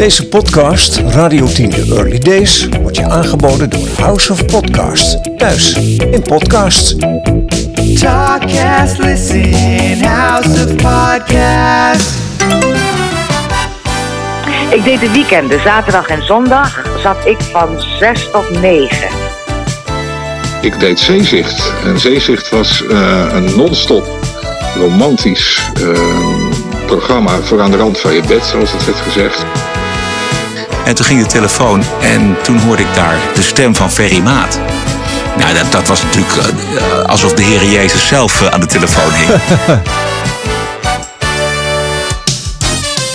Deze podcast, Radio 10 The Early Days, wordt je aangeboden door House of Podcasts. Thuis in podcasts. Talkcast, listen, House of Podcasts. Ik deed de weekenden, zaterdag en zondag, zat ik van 6 tot 9. Ik deed Zeezicht. En Zeezicht was eh, een non-stop romantisch eh, programma voor aan de rand van je bed, zoals het werd gezegd. En toen ging de telefoon en toen hoorde ik daar de stem van Ferry Maat. Nou, dat, dat was natuurlijk eh, alsof de Heer Jezus zelf eh, aan de telefoon hing.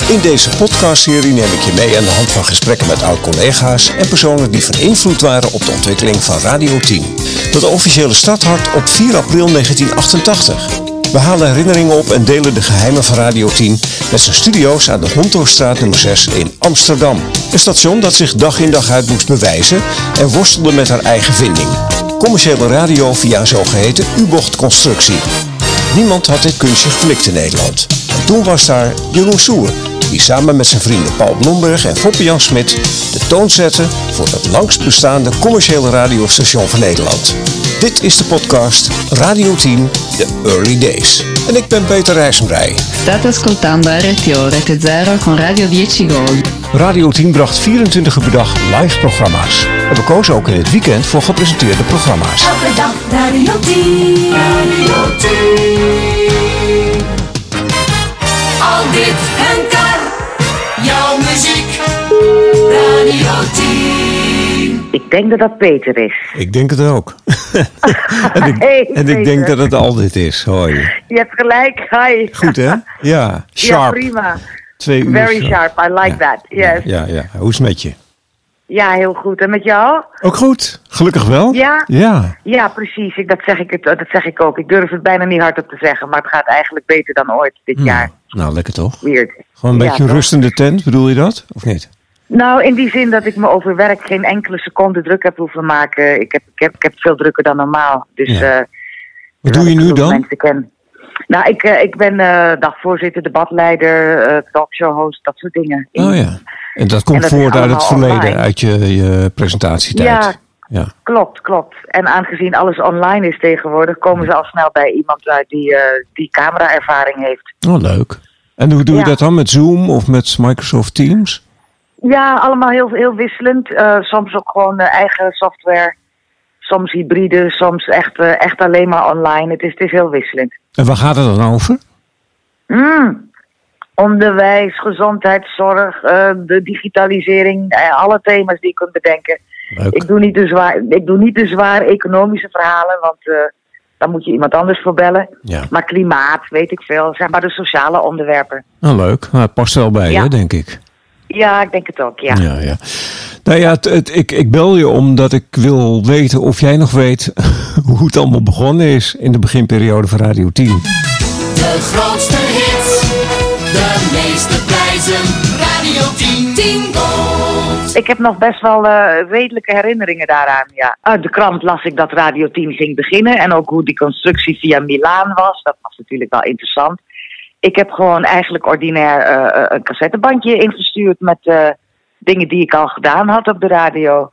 In deze podcastserie neem ik je mee aan de hand van gesprekken met oud-collega's en personen die van invloed waren op de ontwikkeling van Radio 10. Tot de officiële starthart op 4 april 1988. We halen herinneringen op en delen de geheimen van Radio 10 met zijn studio's aan de Hontorstraat nummer 6 in Amsterdam. Een station dat zich dag in dag uit moest bewijzen en worstelde met haar eigen vinding. Commerciële radio via een zogeheten U-bochtconstructie. Niemand had dit kunstje geflikt in Nederland. En toen was daar Jeroen Soer, die samen met zijn vrienden Paul Blomberg en Foppe Jan Smit de toon zette voor het langst bestaande commerciële radiostation van Nederland. Dit is de podcast Radio 10 The Early Days. En ik ben Peter Rijssenbrij. State ascoltando RTO Rete Zero con Radio 10 Gold. Radio 10 bracht 24 uur per dag live programma's. En we kozen ook in het weekend voor gepresenteerde programma's. Elke dag Radio 10. Radio 10. Al dit Radio 10. Ik denk dat dat Peter is. Ik denk het ook. en ik, Hey, en ik denk dat het al dit is. Hoi. Je hebt gelijk, hi. Goed hè? Ja, Ja, sharp. prima. Twee uur Very sharp, I like that. Yes. Ja, ja. Hoe is het met je? Ja, heel goed. En met jou? Ook goed. Gelukkig wel. Ja? Ja. Ja, precies. Ik, dat, zeg ik het, dat zeg ik ook. Ik durf het bijna niet hardop te zeggen, maar het gaat eigenlijk beter dan ooit dit jaar. Nou, lekker toch? Weird. Gewoon een Ja, beetje een rustende tent, bedoel je dat? Of niet? Nou, in die zin dat ik me over werk geen enkele seconde druk heb hoeven maken. Ik heb, ik heb, ik heb veel drukker dan normaal. Dus, Ja. eh, Wat doe je nu dan? Ken. Nou, ik, eh, ik ben eh, dagvoorzitter, debatleider, talkshow-host, dat soort dingen. Oh ja. En dat komt En dat is voort uit het verleden, online. uit je, je presentatietijd. Ja. ja. Klopt, klopt. En aangezien alles online is tegenwoordig, komen ze al snel bij iemand uit die, die camera-ervaring heeft. Oh, leuk. En hoe doe je Ja. dat dan? Met Zoom of met Microsoft Teams? Ja, allemaal heel, heel wisselend. Eh, soms ook gewoon eh, eigen software. Soms hybride, soms echt, eh, echt alleen maar online. Het is, het is heel wisselend. En waar gaat het dan over? Mm. Onderwijs, gezondheidszorg, de digitalisering, alle thema's die je kunt bedenken. Leuk. Ik doe niet de zwaar, ik doe niet de zwaar economische verhalen, want eh daar moet je iemand anders voor bellen. Ja. Maar klimaat, weet ik veel, zeg maar de sociale onderwerpen. Nou, leuk. Nou, het past wel bij Ja. je, denk ik. Ja, ik denk het ook, ja. Ja, ja. Nou ja, het, het- ik, ik bel je omdat ik wil weten of jij nog weet hoe het allemaal begonnen is in de beginperiode van Radio 10. De grootste hits. De meeste prijzen. Radio 10. 10 Gold. Ik heb nog best wel eh, redelijke herinneringen daaraan, ja. Uit de krant las ik dat Radio 10 ging beginnen en ook hoe die constructie via Milaan was. Dat was natuurlijk wel interessant. Ik heb gewoon eigenlijk ordinair eh, eh, een cassettebandje ingestuurd met eh, dingen die ik al gedaan had op de radio.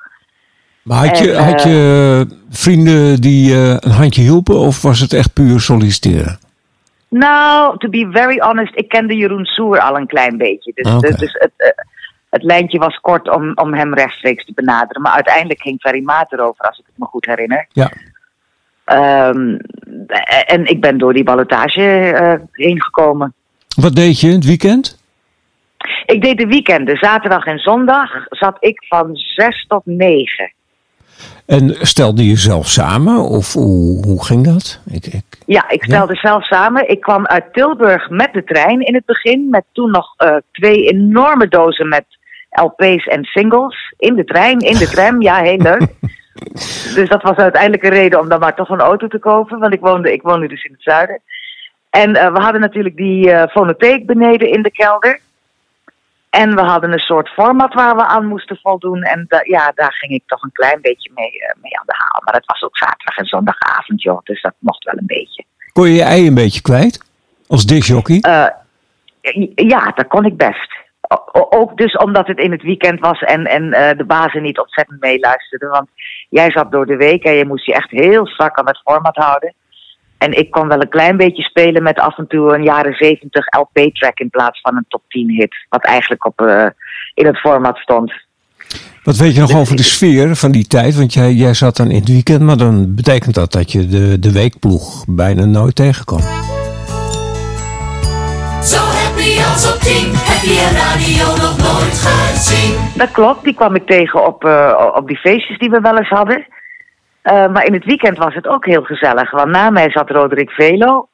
Maar had je, En, had je vrienden die een handje hielpen of was het echt puur solliciteren? Nou, to be very honest, ik kende Jeroen Soer al een klein beetje. Dus, Oké. dus, dus het, het lijntje was kort om, om hem rechtstreeks te benaderen. Maar uiteindelijk ging Ferry Maat erover, als ik het me goed herinner. Ja. Ehm, en ik ben door die ballotage eh, heen gekomen. Wat deed je in het weekend? Ik deed de weekenden, zaterdag en zondag, zat ik van 6 tot 9. En stelde je zelf samen of hoe, hoe ging dat? Ik, ik, Ja, ik stelde zelf samen. Ik kwam uit Tilburg met de trein in het begin. Met toen nog eh, twee enorme dozen met LP's en singles. In de trein, in de tram. Ja, heel leuk. dus dat was uiteindelijk een reden om dan maar toch een auto te kopen. Want ik woonde, ik woonde dus in het zuiden. En eh, we hadden natuurlijk die eh fonotheek beneden in de kelder. En we hadden een soort format waar we aan moesten voldoen. En da- ja, daar ging ik toch een klein beetje mee, eh, mee aan de haal. Maar dat was ook zaterdag en zondagavond, joh. Dus dat mocht wel een beetje. kon je je ei een beetje kwijt? Als disjockey? Ja, dat kon ik best. o- ook dus omdat het in het weekend was en, en de bazen niet ontzettend meeluisterden. Want jij zat door de week en je moest je echt heel strak aan het format houden. En ik kon wel een klein beetje spelen met af en toe een jaren 70 LP-track in plaats van een top 10 hit. Wat eigenlijk op, eh, in het format stond. Wat weet je nog over de sfeer van die tijd? Want jij, jij zat dan in het weekend, maar dan betekent dat dat je de, de weekploeg bijna nooit tegenkwam. Op 10 heb je radio nog nooit gezien. Dat klopt, die kwam ik tegen op, eh, op die feestjes die we wel eens hadden. Eh, maar in het weekend was het ook heel gezellig. Want na mij zat Roderick Velo.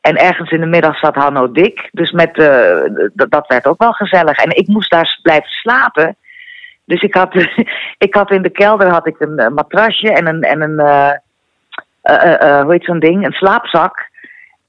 En ergens in de middag zat Hanno Dik. Dus met, eh, dat werd ook wel gezellig. En ik moest daar blijven slapen. Dus ik had, ik had in de kelder had ik een matrasje en een, en een hoe heet zo'n ding? Een slaapzak.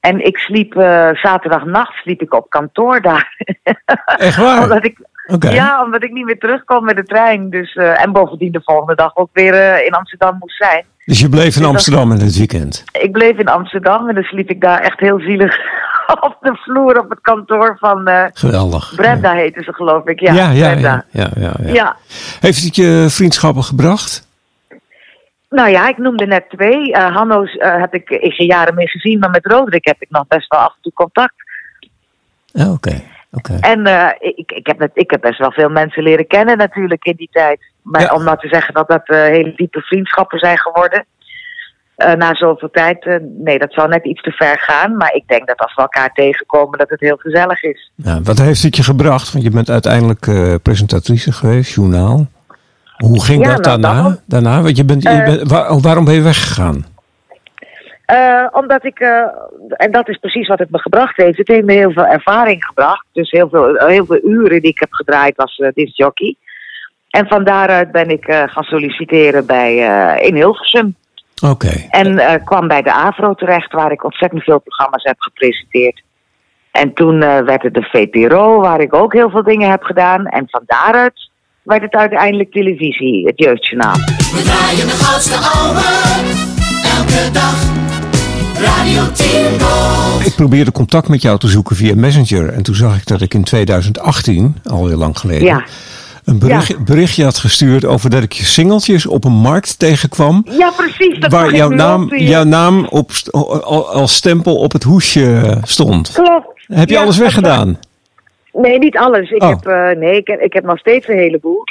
En ik sliep eh, zaterdagnacht sliep ik op kantoor daar. Echt waar? omdat ik, ja, omdat ik niet meer terugkwam met de trein. Dus, eh, en bovendien de volgende dag ook weer eh, in Amsterdam moest zijn. Dus je bleef in dat- Amsterdam in het weekend. Ik bleef in Amsterdam en dan sliep ik daar echt heel zielig op de vloer op het kantoor van eh, Geweldig. Brenda heette ze geloof ik. Ja, ja, ja, Brenda. ja, ja. Ja. Heeft het je vriendschappen gebracht? Nou ja, ik noemde net twee. Eh Hanno's eh, heb ik in geen jaren meer gezien, maar met Roderick heb ik nog best wel af en toe contact. Ja, oké. oké. En eh, ik, ik, heb net, ik heb best wel veel mensen leren kennen natuurlijk in die tijd. Maar Ja. om nou te zeggen dat dat eh, hele diepe vriendschappen zijn geworden. eh, na zoveel tijd, eh, nee, dat zou net iets te ver gaan. Maar ik denk dat als we elkaar tegenkomen, dat het heel gezellig is. Ja, wat heeft het je gebracht? Want je bent uiteindelijk eh, presentatrice geweest, journaal. Hoe ging Ja, dat nou, daarna? daarna? Want je bent, je Eh. bent, waar- oh, waarom ben je weggegaan? Eh, omdat ik, eh, en dat is precies wat het me gebracht heeft. Het heeft me heel veel ervaring gebracht. Dus heel veel, heel veel uren die ik heb gedraaid als uh, discjockey. En van daaruit ben ik gaan solliciteren bij, in Hilversum. Oké. En kwam bij de AVRO terecht, waar ik ontzettend veel programma's heb gepresenteerd. En toen werd het de VPRO, waar ik ook heel veel dingen heb gedaan. En van daaruit werd het uiteindelijk televisie, het jeugdjournaal. We draaien de goudste ouwe. Elke dag. Radio 10 Gold. Ik probeerde contact met jou te zoeken via Messenger. En toen zag ik dat ik in 2018, al heel lang geleden, Ja. een bericht, berichtje had gestuurd over dat ik je singeltjes op een markt tegenkwam. Ja, precies. Dat waar jouw naam, jouw naam op, als stempel op het hoesje stond. Klopt. Heb je Ja, alles dat weggedaan? Nee, niet alles. Ik, Oh. heb, eh, nee, ik, heb, ik heb nog steeds een heleboel.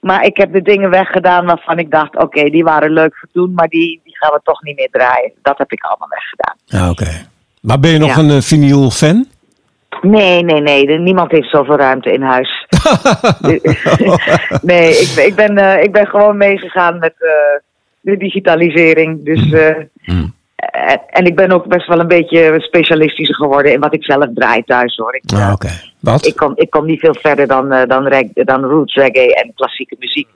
Maar ik heb de dingen weggedaan waarvan ik dacht, oké, die waren leuk voor toen, maar die, die gaan we toch niet meer draaien. Dat heb ik allemaal weggedaan. Ja, oké. Maar ben je nog Ja. een eh, vinyl fan? Nee, nee, nee. Niemand heeft zoveel ruimte in huis. nee, ik, ben- ik, ben, eh, ik ben gewoon meegegaan met de digitalisering. Dus, eh, Hmm. en, en ik ben ook best wel een beetje specialistischer geworden in wat ik zelf draai thuis hoor. Ik, Ah, oké. Wat? ik, kom, ik kom niet veel verder dan, eh, dan, reg- dan roots reggae en klassieke muziek.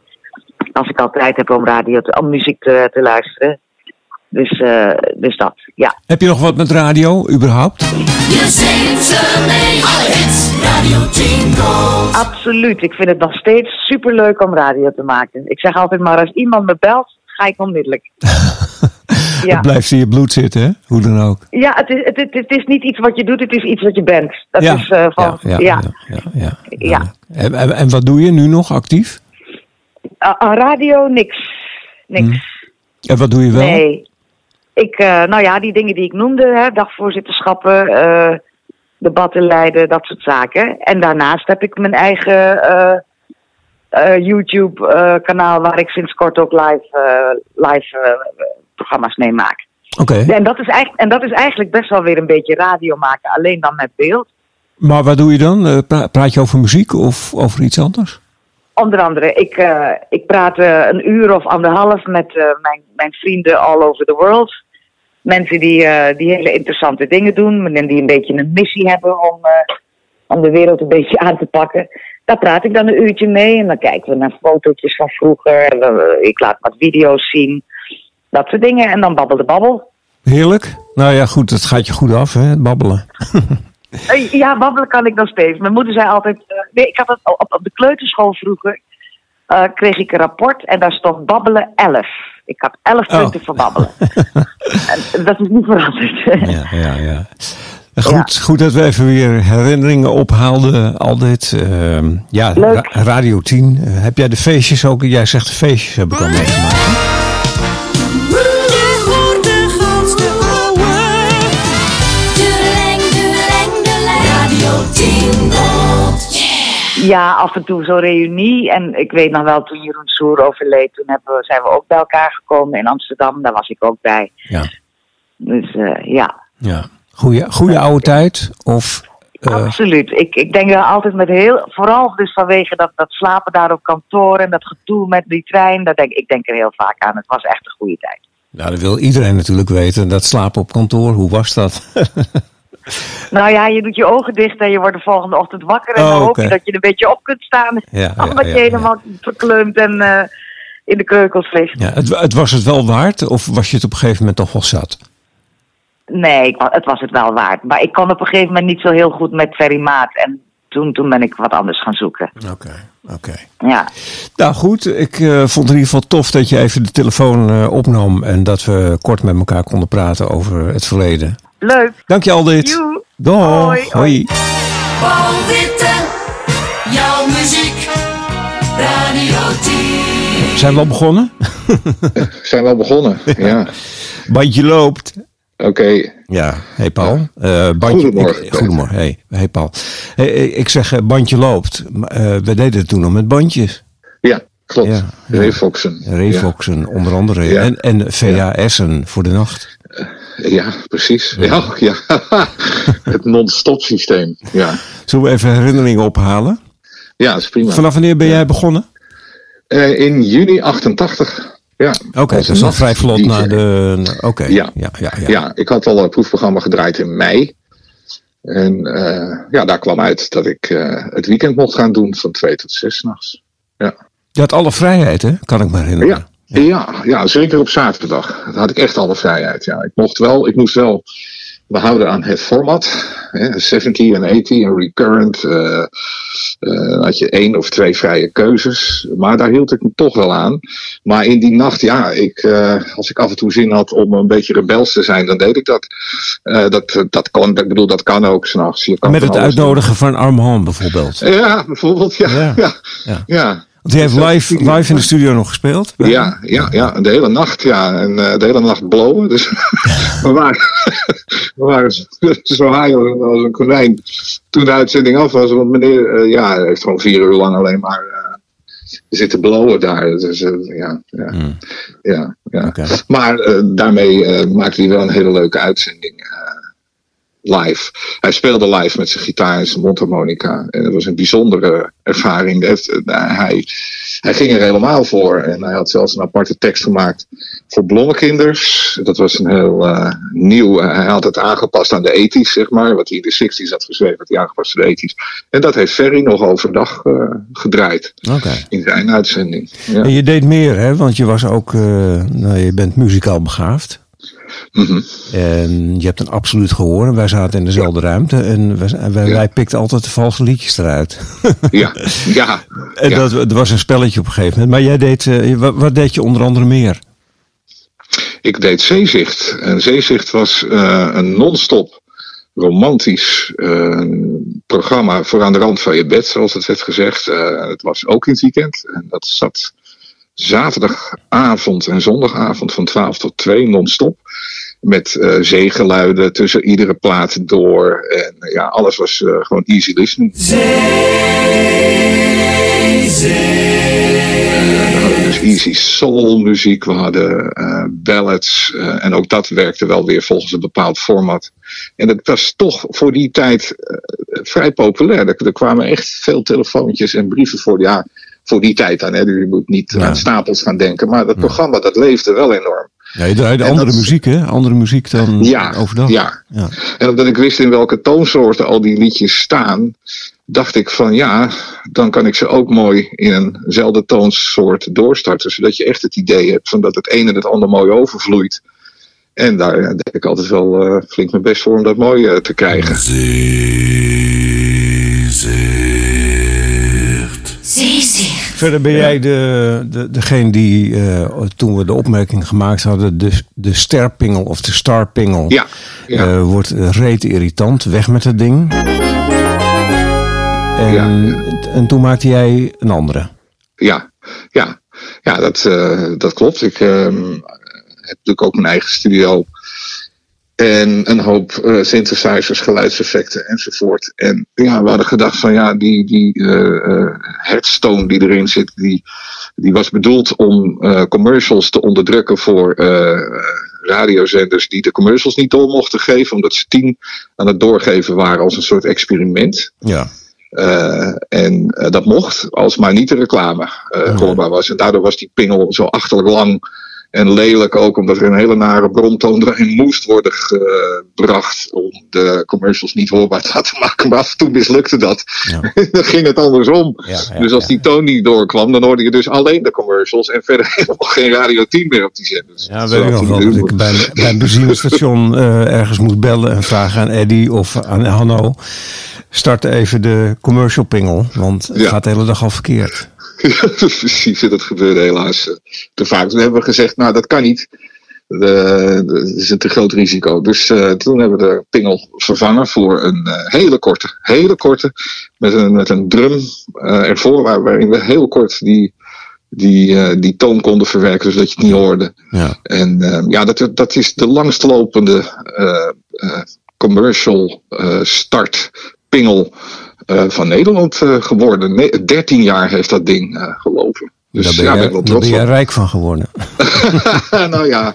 Als ik al tijd heb om, radio te, om muziek te, te luisteren. Dus, eh, dus dat, ja. Heb je nog wat met radio, überhaupt? Je zingt ze mee. Alle hits. Radio 10 Gold. Absoluut. Ik vind het nog steeds superleuk om radio te maken. Ik zeg altijd maar, als iemand me belt, ga ik onmiddellijk. ja. Het blijft in je bloed zitten, hè? Hoe dan ook. Ja, het is, het, het, is niet iets wat je doet, het is iets wat je bent. Dat ja. is eh, van, ja, ja, ja. ja, ja. En, en, en wat doe je nu nog actief? Aan radio niks. Niks. Hm. En wat doe je wel? Nee. Ik, eh, nou ja, die dingen die ik noemde, hè, dagvoorzitterschappen, eh, debatten leiden, dat soort zaken. En daarnaast heb ik mijn eigen eh, eh, YouTube-kanaal waar ik sinds kort ook live, eh, live eh, programma's mee maak. Oké. En, dat is eigenlijk, en dat is eigenlijk best wel weer een beetje radio maken, alleen dan met beeld. Maar wat doe je dan? Eh, pra- praat je over muziek of over iets anders? Onder andere, ik, eh, ik praat eh, een uur of anderhalf met mijn, mijn vrienden all over the world. Mensen die, die hele interessante dingen doen en die een beetje een missie hebben om, om de wereld een beetje aan te pakken. Daar praat ik dan een uurtje mee en dan kijken we naar fotootjes van vroeger. En ik laat wat video's zien, dat soort dingen. En dan babbel de babbel. Heerlijk. Nou ja, goed, het gaat je goed af, hè? Het babbelen. Eh, Ja, babbelen kan ik nog steeds. Mijn moeder zei altijd... eh, nee, ik had het op, op de kleuterschool vroeger... eh, kreeg ik een rapport en daar stond babbelen 11. Ik had 11 Oh. punten voor babbelen. en dat is niet veranderd. Ja, ja, ja. Goed, goed dat we even weer herinneringen ophaalden, al dit. Ehm, ja. Ra- Radio 10. Eh, heb jij de feestjes ook? Jij zegt de feestjes heb ik al meegemaakt. Ja, af en toe zo'n reunie. En ik weet nog wel, toen Jeroen Soer overleed, toen hebben we, zijn we ook bij elkaar gekomen in Amsterdam. Daar was ik ook bij. Ja. Dus eh, ja, ja. Goeie, goeie oude tijd? Of, eh, absoluut. Ik, ik denk er altijd met heel, vooral dus vanwege dat, dat slapen daar op kantoor en dat gedoe met die trein. Dat denk, ik denk er heel vaak aan. Het was echt een goede tijd. nou, dat wil iedereen natuurlijk weten. Dat slapen op kantoor, hoe was dat? Nou ja, je doet je ogen dicht en je wordt de volgende ochtend wakker. En Oh, dan hoop oké. je dat je een beetje op kunt staan. Ja, omdat ja, je helemaal verkleumd en eh, in de keukels ligt. ja, het, het was het wel waard? Of was je het op een gegeven moment toch wel zat? Nee, het was het wel waard. Maar ik kon op een gegeven moment niet zo heel goed met Ferry Maat. En toen, toen ben ik wat anders gaan zoeken. Oké, oké. Ja, Nou goed, ik eh, vond het in ieder geval tof dat je even de telefoon eh, opnam. En dat we kort met elkaar konden praten over het verleden. Leuk. Dank je al dit. Joe. Dag. Hoi. Paul Witte. Jouw muziek. Radio 10. Zijn we al begonnen? Zijn we al begonnen? Ja. Bandje loopt. Oké. Ja, hey Paul. Eh, bandje, Goedemorgen. Ik, goedemorgen, hey, hey Paul. Hey, eh, ik zeg, eh, bandje loopt. Eh, we deden het toen nog met bandjes. Ja, klopt. Ja. Revoxen onder andere. Ja. En, en VHS'en voor de nacht. Ja, precies. Ja, ja. Het non-stop systeem. Ja. Zullen we even herinneringen ophalen? ja, dat is prima. Vanaf wanneer ben jij begonnen? Eh, in juni 88. Ja. Oké, is al vrij vlot DJ. na de... Oké, Ja. ja, ja, ja. Ja, ik had al een proefprogramma gedraaid in mei. En eh, ja, daar kwam uit dat ik eh, het weekend mocht gaan doen van 2 tot 6 s'nachts. Ja. Je had alle vrijheid, hè? Kan ik me herinneren. Ja, ja. Ja, zeker op zaterdag. Dan had ik echt alle vrijheid. Ja, ik mocht wel, ik moest wel behouden aan het format. Hè, 70 en 80 en recurrent. eh, had je één of twee vrije keuzes. Maar daar hield ik me toch wel aan. Maar in die nacht, ja, ik, eh, als ik af en toe zin had om een beetje rebels te zijn, dan deed ik dat. Dat, dat kan, ik bedoel, dat kan ook s'nachts. Met het doen. uitnodigen van Armand bijvoorbeeld. Ja, bijvoorbeeld, ja. Ja. ja. Ja. ja. Die heeft live, live in de studio nog gespeeld. Ja, ja, ja, de hele nacht, ja. En eh, de hele nacht blowen. Dus we waren, we waren zo, zo high als een konijn toen de uitzending af was. Want meneer, eh, ja, hij heeft gewoon vier uur lang alleen maar eh, zitten blowen daar. Dus ja, ja, ja, ja. Oké. Maar eh, daarmee eh, maakte hij wel een hele leuke uitzending. Live. Hij speelde live met zijn gitaar en zijn mondharmonica. En dat was een bijzondere ervaring. Heeft- eh, hij, hij ging er helemaal voor. En hij had zelfs een aparte tekst gemaakt voor blommekinders. Dat was een heel eh, nieuw. eh, hij had het aangepast aan de ethisch, zeg maar. Wat hij in de 60s had geschreven, had hij aangepast aan de ethisch. En dat heeft Ferry nog overdag gedraaid in zijn uitzending. Ja. En je deed meer, hè? Want je was ook, nou, je bent muzikaal begaafd. Mhm. En je hebt een absoluut gehoor. En wij zaten in dezelfde ruimte. En wij, wij, Ja. wij pikten altijd de valse liedjes eruit. ja, ja. en dat, dat was een spelletje op een gegeven moment. Maar jij deed, eh, wat, wat deed je onder andere meer? Ik deed Zeezicht. En Zeezicht was eh, een non-stop romantisch eh, programma voor aan de rand van je bed, zoals het werd gezegd. Het was ook in het weekend. En dat zat zaterdagavond en zondagavond van 12 tot 2 non-stop. Met eh, zeegeluiden tussen iedere plaat door. En eh, ja, alles was eh, gewoon easy listening. We hadden dus easy soul muziek, we hadden ballads. en ook dat werkte wel weer volgens een bepaald format. En dat was toch voor die tijd vrij populair. Er, er kwamen echt veel telefoontjes en brieven voor. Ja, voor die tijd dan. Hè. Dus je moet niet Ja. aan stapels gaan denken. Maar dat programma dat leefde wel enorm. Ja, je draaide En andere dat- muziek, hè? Andere muziek dan Ja, overdag. ja. ja. En omdat ik wist in welke toonsoorten al die liedjes staan, dacht ik van ja, dan kan ik ze ook mooi in eenzelfde toonsoort doorstarten. Zodat je echt het idee hebt van dat het een en het ander mooi overvloeit. En daar ja, deed ik altijd wel eh, flink mijn best voor om dat mooi eh, te krijgen. Verder ben jij de, de, degene die, eh, toen we de opmerking gemaakt hadden, de, de sterpingel of de starpingel Ja, ja. eh, wordt reet irritant. Weg met het ding. En, Ja. en toen maakte jij een andere. Ja, ja. ja dat, eh, dat klopt. Ik ehm, heb natuurlijk ook mijn eigen studio. En een hoop eh, synthesizers, geluidseffecten enzovoort. En ja, we hadden gedacht van ja, die, die eh, headstone die erin zit, die, die was bedoeld om commercials te onderdrukken voor radiozenders die de commercials niet door mochten geven, omdat ze tien aan het doorgeven waren als een soort experiment. Ja. En dat mocht, als maar niet de reclame eh, hoorbaar was. En daardoor was die pingel zo achterlijk lang en lelijk ook, omdat er een hele nare bromtoon erin moest worden gebracht om de commercials niet hoorbaar te laten maken. Maar af en toe mislukte dat. Ja. dan ging het andersom. Ja, ja, dus als die toon niet doorkwam, dan hoorde je dus alleen de commercials en verder helemaal geen Radio 10 meer op die zenders. Ja, weet ik nog wel. Dat ik bij, bij een benzinestation eh, ergens moest bellen en vragen aan Eddy of aan Hanno. Start even de commercial pingel, want het gaat de hele dag al verkeerd. Precies. Dat gebeurde helaas eh, te vaak. Toen hebben we gezegd, nou dat kan niet. De- Dat is een te groot risico. Dus eh, toen hebben we de pingel vervangen voor een eh, hele korte. Hele korte. Met een, met een drum eh, ervoor. waar- Waarin we heel kort die, die, eh, die toon konden verwerken. Zodat je het niet hoorde. Ja. En eh, ja, dat, dat is de langstlopende eh, eh, commercial eh, start pingel eh, van Nederland eh, geworden. Ne 13 jaar heeft dat ding eh, gelopen. Dus daar ben, ja, ben ik wel daar ben op. rijk van geworden. nou ja,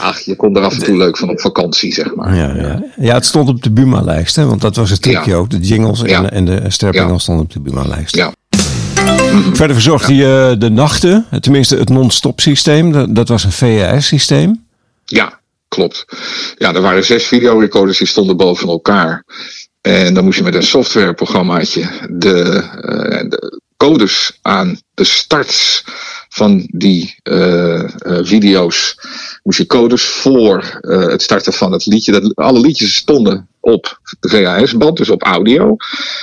ach, je kon er af en toe leuk van op vakantie, zeg maar. Ja, ja. ja, het stond op de Buma-lijst, hè, want dat was het trucje Ja. ook. De jingles en, Ja. en de sterpingel Ja. stonden op de Buma-lijst. Ja. Verder verzorgde je de nachten, tenminste het non-stop systeem. Dat, dat was een VHS-systeem. Ja, klopt. Ja, er waren zes videorecorders die stonden boven elkaar. En dan moest je met een softwareprogrammaatje de, eh, de codes aan de starts van die eh, eh, video's. Moest je codes voor het starten van het liedje. Dat, alle liedjes stonden op de VHS-band, dus op audio.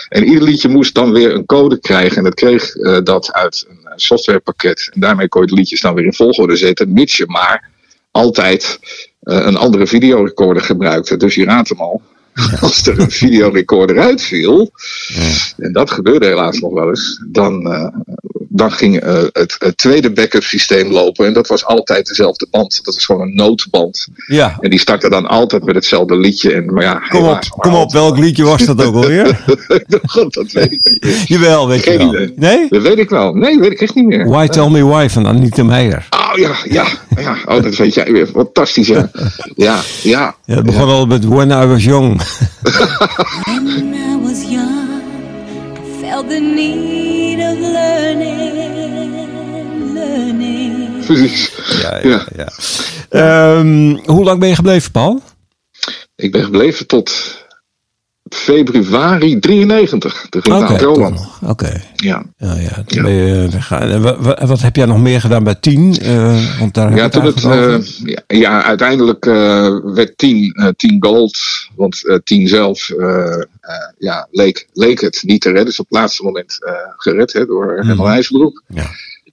En ieder liedje moest dan weer een code krijgen. En dat kreeg dat uit een softwarepakket. En daarmee kon je de liedjes dan weer in volgorde zetten, mits je maar altijd een andere videorecorder gebruikte. Dus je raadt hem al. Als er een videorecorder uitviel, en dat gebeurde helaas nog wel eens, dan, eh, dan ging eh, het, het tweede backup systeem lopen. En dat was altijd dezelfde band. Dat is gewoon een noodband. Ja, En die startte dan altijd met hetzelfde liedje. En, maar ja, kom op, maar kom op. Welk liedje was dat ook alweer? God, dat weet ik niet. Jawel, weet je Geen wel. idee. Nee? Dat weet ik wel. Nee, weet ik echt niet meer. Why Tell Me Why van Anita Meijer. Oh ja, ja, ja. Oh, dat weet jij weer. Fantastisch, ja. Ja, ja. Ja, het begon al met When I Was Young. When I was young, felt the need of learning, learning. Precies. Ja, Ja. ja. Ehm, hoe lang ben je gebleven, Paul? Ik ben gebleven tot februari 93. Toen ging toch Roland. Oké. Ja. Ja, ja. Toen Ja. ben je weggegaan. En wa- wa- wat, heb jij nog meer gedaan bij 10? Eh, want daar Ja, heb toen het, het eigenlijk eh, ja, ja, uiteindelijk eh, werd 10, eh 10 gold. Want eh 10 zelf eh, eh, ja, leek, leek het niet te redden. Is op het laatste moment eh, gered hè, door Herman IJsbroek. Ja.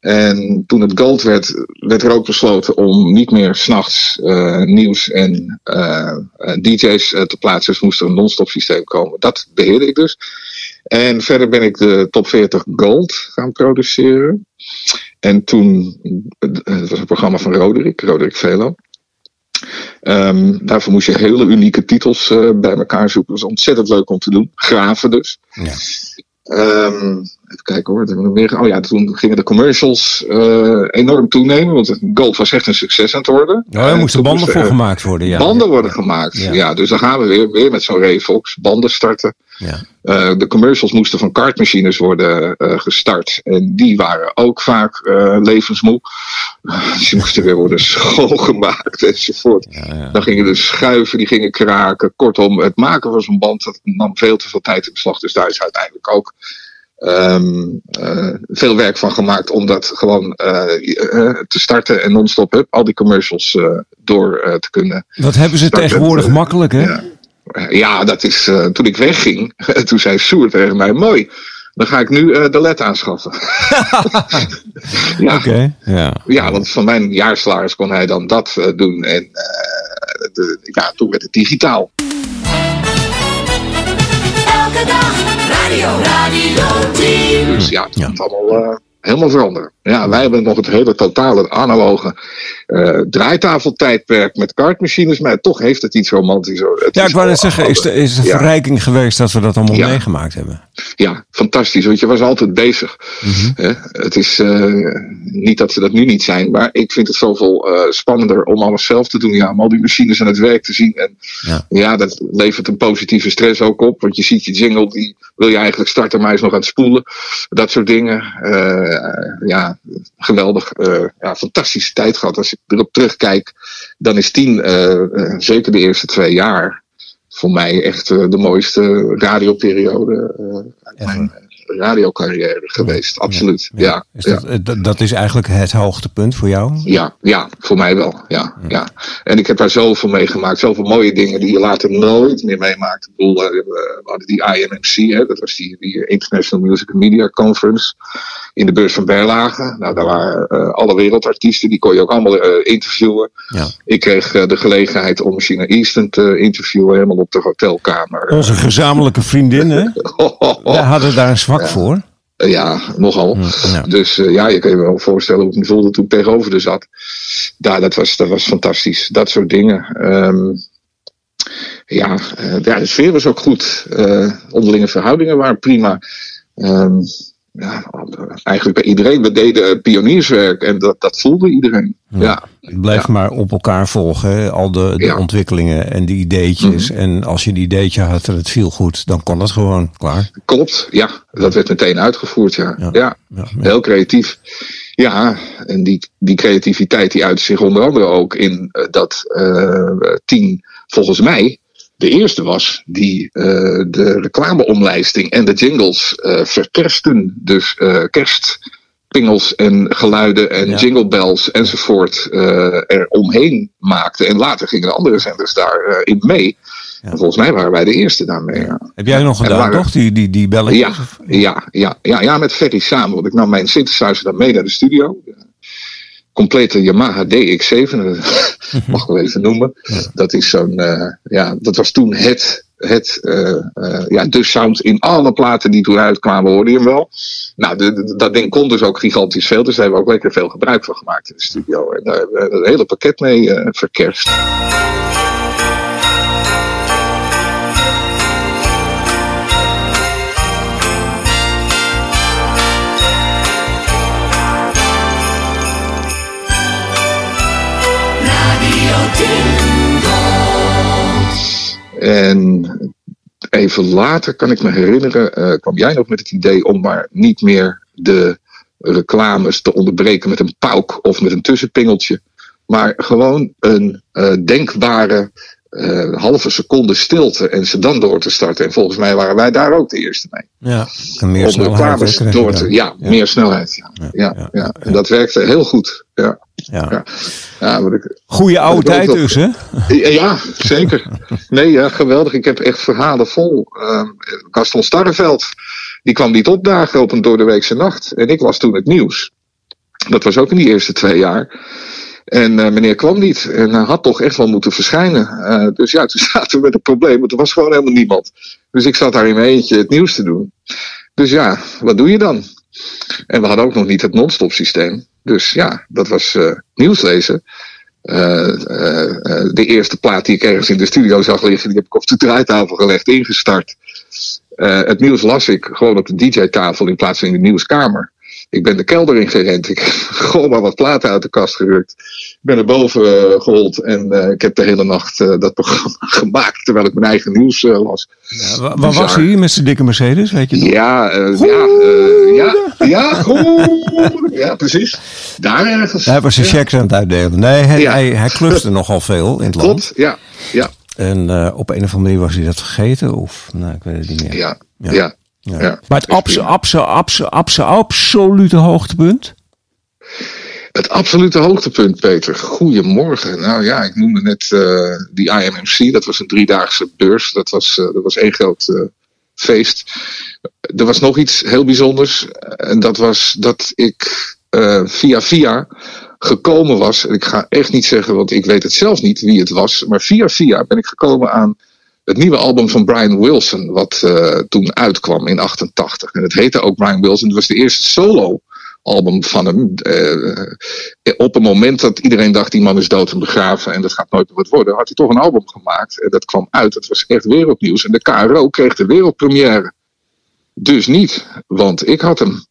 En toen het gold werd, werd er ook besloten om niet meer s'nachts eh nieuws en eh, eh, DJ's te plaatsen. Dus moest er een non-stop systeem komen. Dat beheerde ik dus. En verder ben ik de top 40 gold gaan produceren. En toen, het was een programma van Roderick, Roderick Velo. Ehm, daarvoor moest je hele unieke titels bij elkaar zoeken. Dat was ontzettend leuk om te doen. Graven dus. Ja. Ehm, even kijken hoor. hebben we nog meer? Oh ja, toen gingen de commercials eh, enorm toenemen. Want Gold was echt een succes aan het worden. Ja, er En moesten banden voor gemaakt worden. Ja. Banden worden gemaakt. Ja. Ja. dus dan gaan we weer, weer met zo'n Revox. Banden starten. Ja. Eh, de commercials moesten van kartmachines worden eh, gestart. En die waren ook vaak levensmoe. Ze moesten weer worden schoongemaakt enzovoort. Ja, ja. Dan gingen de schuiven, die gingen kraken. Kortom, het maken van zo'n band dat nam veel te veel tijd in beslag. Dus daar is uiteindelijk ook ehm, eh, veel werk van gemaakt om dat gewoon eh, eh, te starten en non-stop hup, al die commercials eh, door eh, te kunnen Dat hebben ze tegenwoordig makkelijk, hè? ja. Ja, dat is. eh, toen ik wegging, toen zei Soer tegen mij: Mooi. dan ga ik nu eh, de LED aanschaffen. ja, Oké, ja. ja, want van mijn jaarsalaris kon hij dan dat doen. En eh, de, ja, toen werd het digitaal. Elke dag radio, radio 10. Dus ja, het moet allemaal eh, helemaal veranderen. Ja, wij hebben nog het hele totale analoge eh, draaitafeltijdperk met kartmachines. Maar toch heeft het iets romantisch. Het Ja, ik wou net zeggen, is de, is de Ja. verrijking geweest dat we dat allemaal Ja. meegemaakt hebben? Ja, fantastisch. Want je was altijd bezig. Mhm. Het is eh, niet dat ze dat nu niet zijn, maar ik vind het zoveel eh, spannender om alles zelf te doen. Ja, om al die machines aan het werk te zien. En Ja. ja. dat levert een positieve stress ook op. Want je ziet je jingle, die wil je eigenlijk starten, maar hij is nog aan het spoelen. Dat soort dingen. Ja, geweldig. Ja, fantastische tijd gehad. Als ik erop terugkijk, dan is tien, eh, eh, zeker de eerste twee jaar, voor mij echt eh, de mooiste radioperiode mijn radiocarrière geweest. Absoluut. Ja, Is ja. dat, eh, dat, is eigenlijk het hoogtepunt voor jou? Ja, ja, voor mij wel. Ja, ja. En ik heb daar zoveel meegemaakt. Zoveel mooie dingen die je later nooit meer meemaakt. Ik bedoel, eh, we hadden die IMMC, hè, dat was die, die International Music and Media Conference. In de beurs van Berlage. Nou, daar waren eh, alle wereldartiesten, die kon je ook allemaal interviewen. Ja. Ik kreeg de gelegenheid om China Easton te interviewen, helemaal op de hotelkamer. Onze gezamenlijke vriendin, hè? Oh, Wij hadden daar een zwak voor. Ja, nogal. ja. Dus eh, ja, je kan je wel voorstellen hoe ik me voelde toen ik tegenover haar zat. Ja, dat was, dat was fantastisch. Dat soort dingen. Ehm, ja, eh, ja, de sfeer was ook goed. Eh, onderlinge verhoudingen waren prima. Ehm, ja, eigenlijk bij iedereen. We deden pionierswerk en dat, dat voelde iedereen. Ja, Blijf maar op elkaar volgen, hè? al de, de Ja. ontwikkelingen en die ideetjes. En als je een ideetje had en het viel goed, dan kon het gewoon. Klaar. klopt. Ja, dat werd meteen uitgevoerd. Ja, Ja. heel creatief. Ja, en die, die creativiteit die uit zich onder andere ook in eh, dat eh tien volgens mij de eerste was die eh, de reclameomlijsting en de jingles verkersten. Dus eh kerstpingels en geluiden en Ja. jingle bells enzovoort eh er omheen maakte. En later gingen de andere zenders daarin in mee. En volgens mij waren wij de eerste daarmee. Ja. Heb jij nog gedaan, waren- toch? Die, die, die belletjes? Ja, ja, ja, ja, ja, met Ferry samen. Want ik nam mijn synthesizer dan mee naar de studio. Complete Yamaha DX7, dat mag ik wel even noemen. Dat is zo'n, eh, ja, dat was toen het, het eh, eh, ja, de sound in alle platen die toen uitkwamen, hoorde je hem wel. Nou, dat ding kon dus ook gigantisch veel, dus daar hebben we ook lekker veel gebruik van gemaakt in de studio. En daar hebben we het hele pakket mee eh, verkerst. Even later kan ik me herinneren, eh, kwam jij nog met het idee om maar niet meer de reclames te onderbreken met een pauk of met een tussenpingeltje. Maar gewoon een eh, denkbare eh, halve seconde stilte en ze dan door te starten. En volgens mij waren wij daar ook de eerste mee. Ja, en meer om snelheid. door te. dan. Ja, meer snelheid. Ja, ja, ja, ja, ja, En dat werkte heel goed. Ja, Ja. ja. ja ik, Goeie oude tijd dus, hè? ja, ja, zeker. Nee, ja, geweldig. Ik heb echt verhalen vol. Ehm Gaston Starreveld, die kwam niet opdagen op een doordeweekse nacht. En ik was toen het nieuws. Dat was ook in die eerste twee jaar. En eh, meneer kwam niet. En hij had toch echt wel moeten verschijnen. Eh, dus ja, toen zaten we met een probleem. Want er was gewoon helemaal niemand. Dus ik zat daar in mijn eentje het nieuws te doen. Dus ja, wat doe je dan? En we hadden ook nog niet het non-stop systeem. Dus ja, dat was eh, nieuws lezen. De eerste plaat die ik ergens in de studio zag liggen, die heb ik op de draaitafel gelegd, ingestart. Het nieuws las ik gewoon op de DJ-tafel in plaats van in de nieuwskamer. Ik ben de kelder in gerend. Ik heb gewoon maar wat platen uit de kast gerukt. Ik ben er boven eh, gehold en eh, ik heb de hele nacht eh, dat programma gemaakt terwijl ik mijn eigen nieuws las. Ja, wa- waar was hij met zijn dikke Mercedes, weet je nog? Ja, ja, ja, ja. Ja, precies. Daar ergens. Hij was zijn Ja. checks aan het uitdelen. Nee, hij, Ja. hij, hij clubste nogal veel in het land. Klopt, ja, ja, En op een of andere manier was hij dat vergeten. Of, nou, ik weet het niet meer. ja, Ja. Ja. Maar het abso, abso, abso, abso, absolute hoogtepunt? Het absolute hoogtepunt, Peter. Goedemorgen. Nou ja, ik noemde net eh, die IMMC. Dat was een driedaagse beurs. Dat was, eh, dat was één groot eh, feest. Er was nog iets heel bijzonders. En dat was dat ik eh, via via gekomen was. En ik ga echt niet zeggen, want ik weet het zelf niet wie het was. Maar via via ben ik gekomen aan het nieuwe album van Brian Wilson. Wat eh, toen uitkwam in 88. En het heette ook Brian Wilson. Het was de eerste solo album van hem. Eh, op een moment dat iedereen dacht, die man is dood en begraven en dat gaat nooit meer wat worden, had hij toch een album gemaakt. En dat kwam uit. Het was echt wereldnieuws. En de KRO kreeg de wereldpremière. Dus niet, want ik had hem.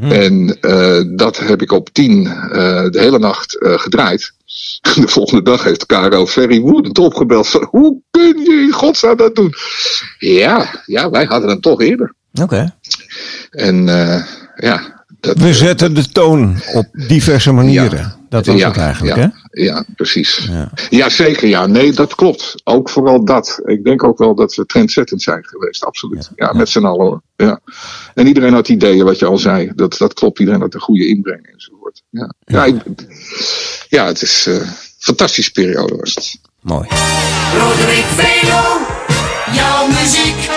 En eh, dat heb ik op tien de hele nacht gedraaid. De volgende dag heeft Caro Ferry woedend opgebeld van hoe kun je in godsnaam dat doen? Ja, ja, wij hadden hem toch eerder. Oké. En eh, ja, dat, We zetten de toon op diverse manieren. Dat was ja, het eigenlijk, ja, hè? Ja, precies. Ja. Ja. zeker. Ja, nee, dat klopt. Ook vooral dat. Ik denk ook wel dat we trendzettend zijn geweest. Absoluut. Ja, met z'n allen. hoor. Ja. En iedereen had ideeën, wat je al zei. Dat, dat klopt. Iedereen had een goede inbreng enzovoort. Ja, ja, ik- ja het is eh, een fantastische periode was het. Mooi. Roderick Velo, jouw muziek,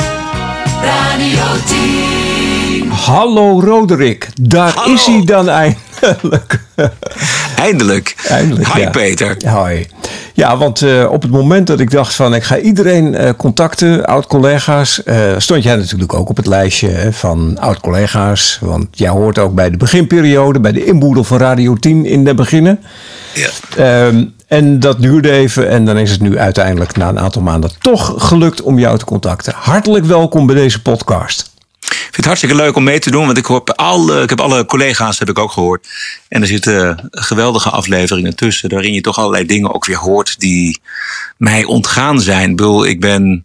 Radio 10. Hallo Roderick, daar Hallo. is hij dan eindelijk. Eindelijk. Eindelijk, Hi ja. Peter. Hoi. Ja, want eh, op het moment dat ik dacht van ik ga iedereen eh, contacten, oud-collega's, eh, stond jij natuurlijk ook op het lijstje hè, van oud-collega's. Want jij hoort ook bij de beginperiode, bij de inboedel van Radio 10 in de beginnen. Ja. Ehm, en dat duurde even en dan is het nu uiteindelijk na een aantal maanden toch gelukt om jou te contacten. Hartelijk welkom bij deze podcast. Het hartstikke leuk om mee te doen, want ik, hoor alle, ik heb alle collega's heb ik ook gehoord. En er zitten geweldige afleveringen tussen, waarin je toch allerlei dingen ook weer hoort die mij ontgaan zijn. Ik bedoel, ik ben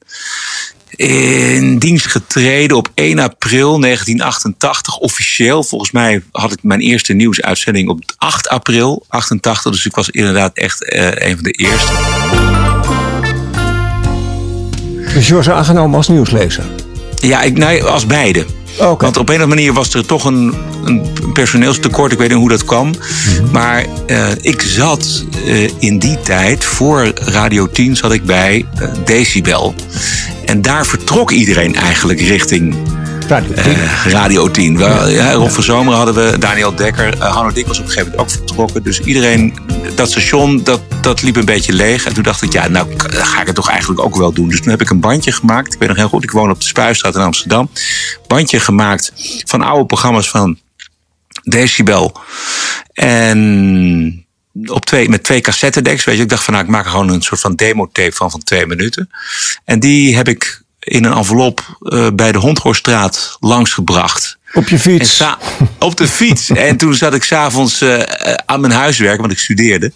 in dienst getreden op 1 april 1988, officieel. Volgens mij had ik mijn eerste nieuwsuitzending op 8 april 88, dus ik was inderdaad echt eh, een van de eerste. Dus je was aangenomen als nieuwslezer. Ja, ik, nee, als beide. Oké. Want op een of andere manier was er toch een, een personeelstekort. Ik weet niet hoe dat kwam. Mhm. Maar eh, ik zat eh, in die tijd, voor Radio 10, zat ik bij eh, Decibel. En daar vertrok iedereen eigenlijk richting Radio 10. eh, Radio 10. We, ja, Rob van Zomer hadden we, Daniel Dekker. eh Hanno Dik was op een gegeven moment ook vertrokken. Dus iedereen, dat station, dat, dat liep een beetje leeg. En toen dacht ik, ja, nou ga ik het toch eigenlijk ook wel doen. Dus toen heb ik een bandje gemaakt. Ik weet nog heel goed, ik woon op de Spuistraat in Amsterdam. Bandje gemaakt van oude programma's van Decibel. En op twee, met twee cassettedecks. Weet je, ik dacht van nou, ik maak er gewoon een soort van demotape van van twee minuten. En die heb ik in een envelop eh, bij de Hondhorststraat langsgebracht. Op je fiets. op de fiets. en toen zat ik s'avonds eh eh, aan mijn huiswerk, want ik studeerde.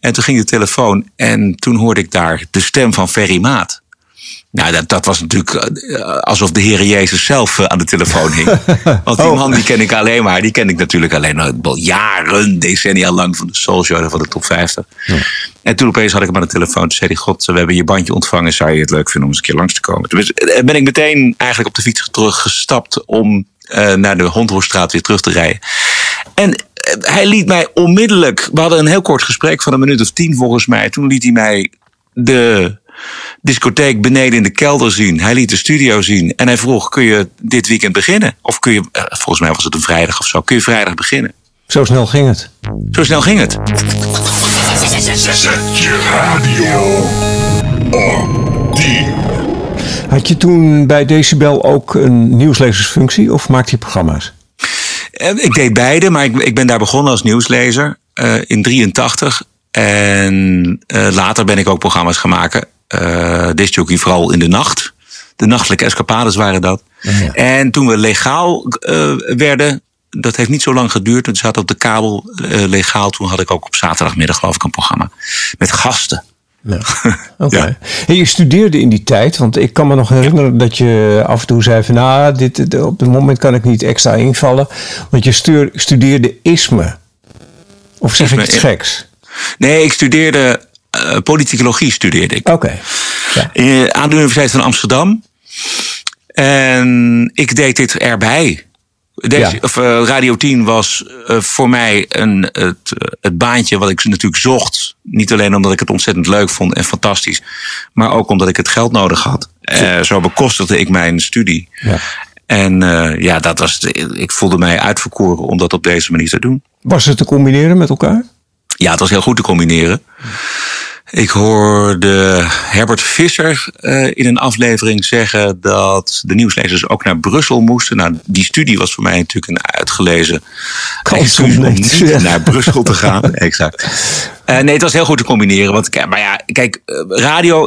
En toen ging de telefoon en toen hoorde ik daar de stem van Ferry Maat. Nou, dat, dat was natuurlijk eh, alsof de Heer Jezus zelf eh, aan de telefoon hing. Want die Oh. man die ken ik alleen maar. Die ken ik natuurlijk alleen al jaren, decennia lang van de Soul Show en van de top 50. En toen opeens had ik hem aan de telefoon. Toen zei hij, god, we hebben je bandje ontvangen. Zou je het leuk vinden om eens een keer langs te komen? Toen ben- ben ik meteen eigenlijk op de fiets teruggestapt om eh, naar de Hondhorststraat weer terug te rijden. En eh, hij liet mij onmiddellijk... We hadden een heel kort gesprek van een minuut of tien volgens mij. Toen liet hij mij de discotheek beneden in de kelder zien. Hij liet de studio zien. En hij vroeg, kun je dit weekend beginnen? Of kun je, eh, volgens mij was het een vrijdag of zo. Kun je vrijdag beginnen? Zo snel ging het. Zo snel ging het. Zet je radio op 10. Had je toen bij Decibel ook een nieuwslezersfunctie of maakte je programma's? Eh, Ik deed beide, maar ik, ik ben daar begonnen als nieuwslezer eh, in 83. En eh, later ben ik ook programma's gaan maken. Uh, vooral in de nacht. De nachtelijke escapades waren dat. En toen we legaal werden, dat heeft niet zo lang geduurd. Het zat op de kabel legaal. Toen had ik ook op zaterdagmiddag geloof ik een programma. Met gasten. Ja. Oké. Ja. Je studeerde in die tijd, want ik kan me nog herinneren dat je af en toe zei van nou, dit, dit- op het moment kan ik niet extra invallen. Want je stuur- studeerde isme. Of zeg ik iets geks? Nee, ik studeerde eh, politicologie studeerde ik. Oké. Ja. Eh, aan de Universiteit van Amsterdam. En ik deed dit erbij. Deze, Ja. of, eh, Radio 10 was eh, voor mij een, het, eh, het baantje wat ik natuurlijk zocht. Niet alleen omdat ik het ontzettend leuk vond en fantastisch. Maar ook omdat ik het geld nodig had. Zo bekostigde ik mijn studie. Ja. En ja, dat was, ik voelde mij uitverkoren om dat op deze manier te doen. Was het te combineren met elkaar? Ja, het was heel goed te combineren. Ik hoorde Herbert Visser eh, in een aflevering zeggen dat de nieuwslezers ook naar Brussel moesten. Nou, die studie was voor mij natuurlijk een uitgelezen Kans om niet. naar Brussel te gaan. exact. Eh, nee, het was heel goed te combineren. Want, kijk, maar ja, kijk, eh, radio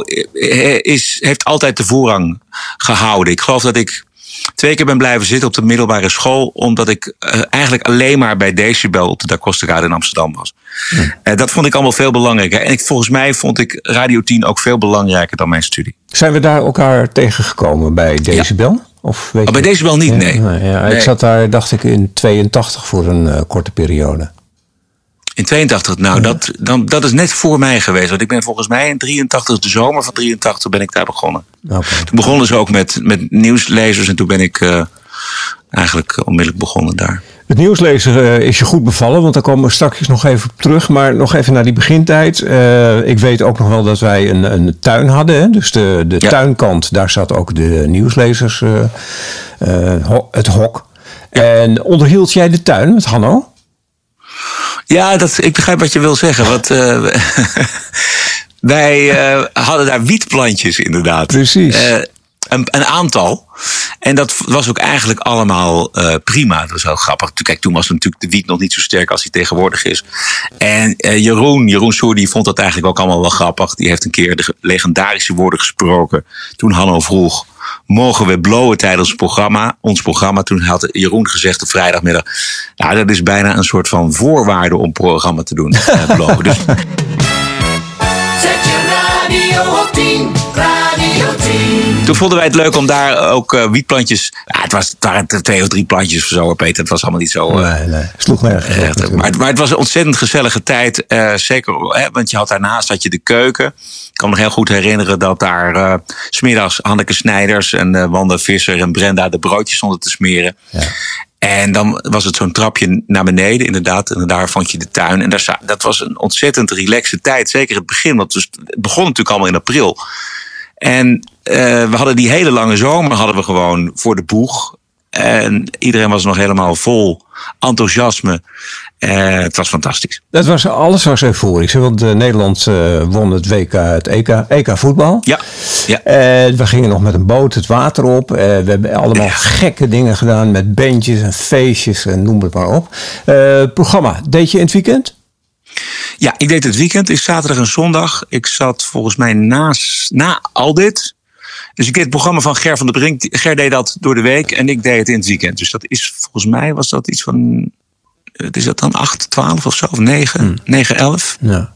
is, heeft altijd de voorrang gehouden. Ik geloof dat ik twee keer ben blijven zitten op de middelbare school. Omdat ik eh, eigenlijk alleen maar bij Decibel op de Da Costa in Amsterdam was. Eh, dat vond ik allemaal veel belangrijker. En ik, volgens mij vond ik Radio 10 ook veel belangrijker dan mijn studie. Zijn we daar elkaar tegengekomen bij Decibel? Of weet Oh, bij Decibel niet, nee. ja, Nee. Ik zat daar, dacht ik, in 82 voor een eh, korte periode. In 82, nou, dat, dan, dat is net voor mij geweest. Want ik ben volgens mij in 83, de zomer van 83, ben ik daar begonnen. Oké. Toen begonnen ze ook met, met nieuwslezers en toen ben ik eh, eigenlijk onmiddellijk begonnen daar. Het nieuwslezer eh, is je goed bevallen, want daar komen we straks nog even op terug. Maar nog even naar die begintijd. Eh, ik weet ook nog wel dat wij een, een tuin hadden. Hè? Dus de, de Ja. tuinkant, daar zat ook de nieuwslezers, eh, eh, ho- het hok. En onderhield jij de tuin met Hanno? Ja, dat, ik begrijp wat je wil zeggen. Want, eh, wij eh, hadden daar wietplantjes inderdaad. Precies. Eh, een, aantal. En dat was ook eigenlijk allemaal eh, prima. Dat was heel grappig. Kijk, toen was natuurlijk de wiet nog niet zo sterk als die tegenwoordig is. En eh, Jeroen, Jeroen Soer, die vond dat eigenlijk ook allemaal wel grappig. Die heeft een keer de ge- legendarische woorden gesproken. Toen Hanno vroeg, mogen we blowen tijdens ons programma? Ons programma. Toen had Jeroen gezegd op vrijdagmiddag. Nou, dat is bijna een soort van voorwaarde om programma te doen. eh, blowen. Dus Zet je radio op 10, radio 10. Toen vonden wij het leuk om daar ook eh, wietplantjes. Ja, het, was, het waren twee of drie plantjes of zo, Peter. Het was allemaal niet zo. eh, Nee, nee. Sloeg nergens maar, het- maar het was een ontzettend gezellige tijd. eh, zeker, hè, want je had daarnaast had je de keuken. Ik kan me nog heel goed herinneren dat daar eh, 's smiddags Hanneke Snijders en eh, Wanda Visser en Brenda de broodjes stonden te smeren. En dan was het zo'n trapje naar beneden, inderdaad. En daar vond je de tuin. En daar, dat was een ontzettend relaxe tijd. Zeker het begin. Want het begon natuurlijk allemaal in april. En eh, we hadden die hele lange zomer hadden we gewoon voor de boeg. En iedereen was nog helemaal vol enthousiasme. Eh, het was fantastisch. Dat was, alles was euforisch. hè, Want eh, Nederland won het WK, het EK, EK voetbal. Ja, ja. We gingen nog met een boot het water op. We hebben allemaal gekke dingen gedaan met bandjes en feestjes en noem het maar op. Programma, deed je in het weekend? Ja, ik deed het weekend. Is zaterdag en zondag. Ik zat volgens mij naast, na al dit. Dus ik deed het programma van Ger van der Brink. Ger deed dat door de week en ik deed het in het weekend. Dus dat is volgens mij was dat iets van. Wat is dat dan? 8, 12 of zo? Of 9? 9, 11? Ja.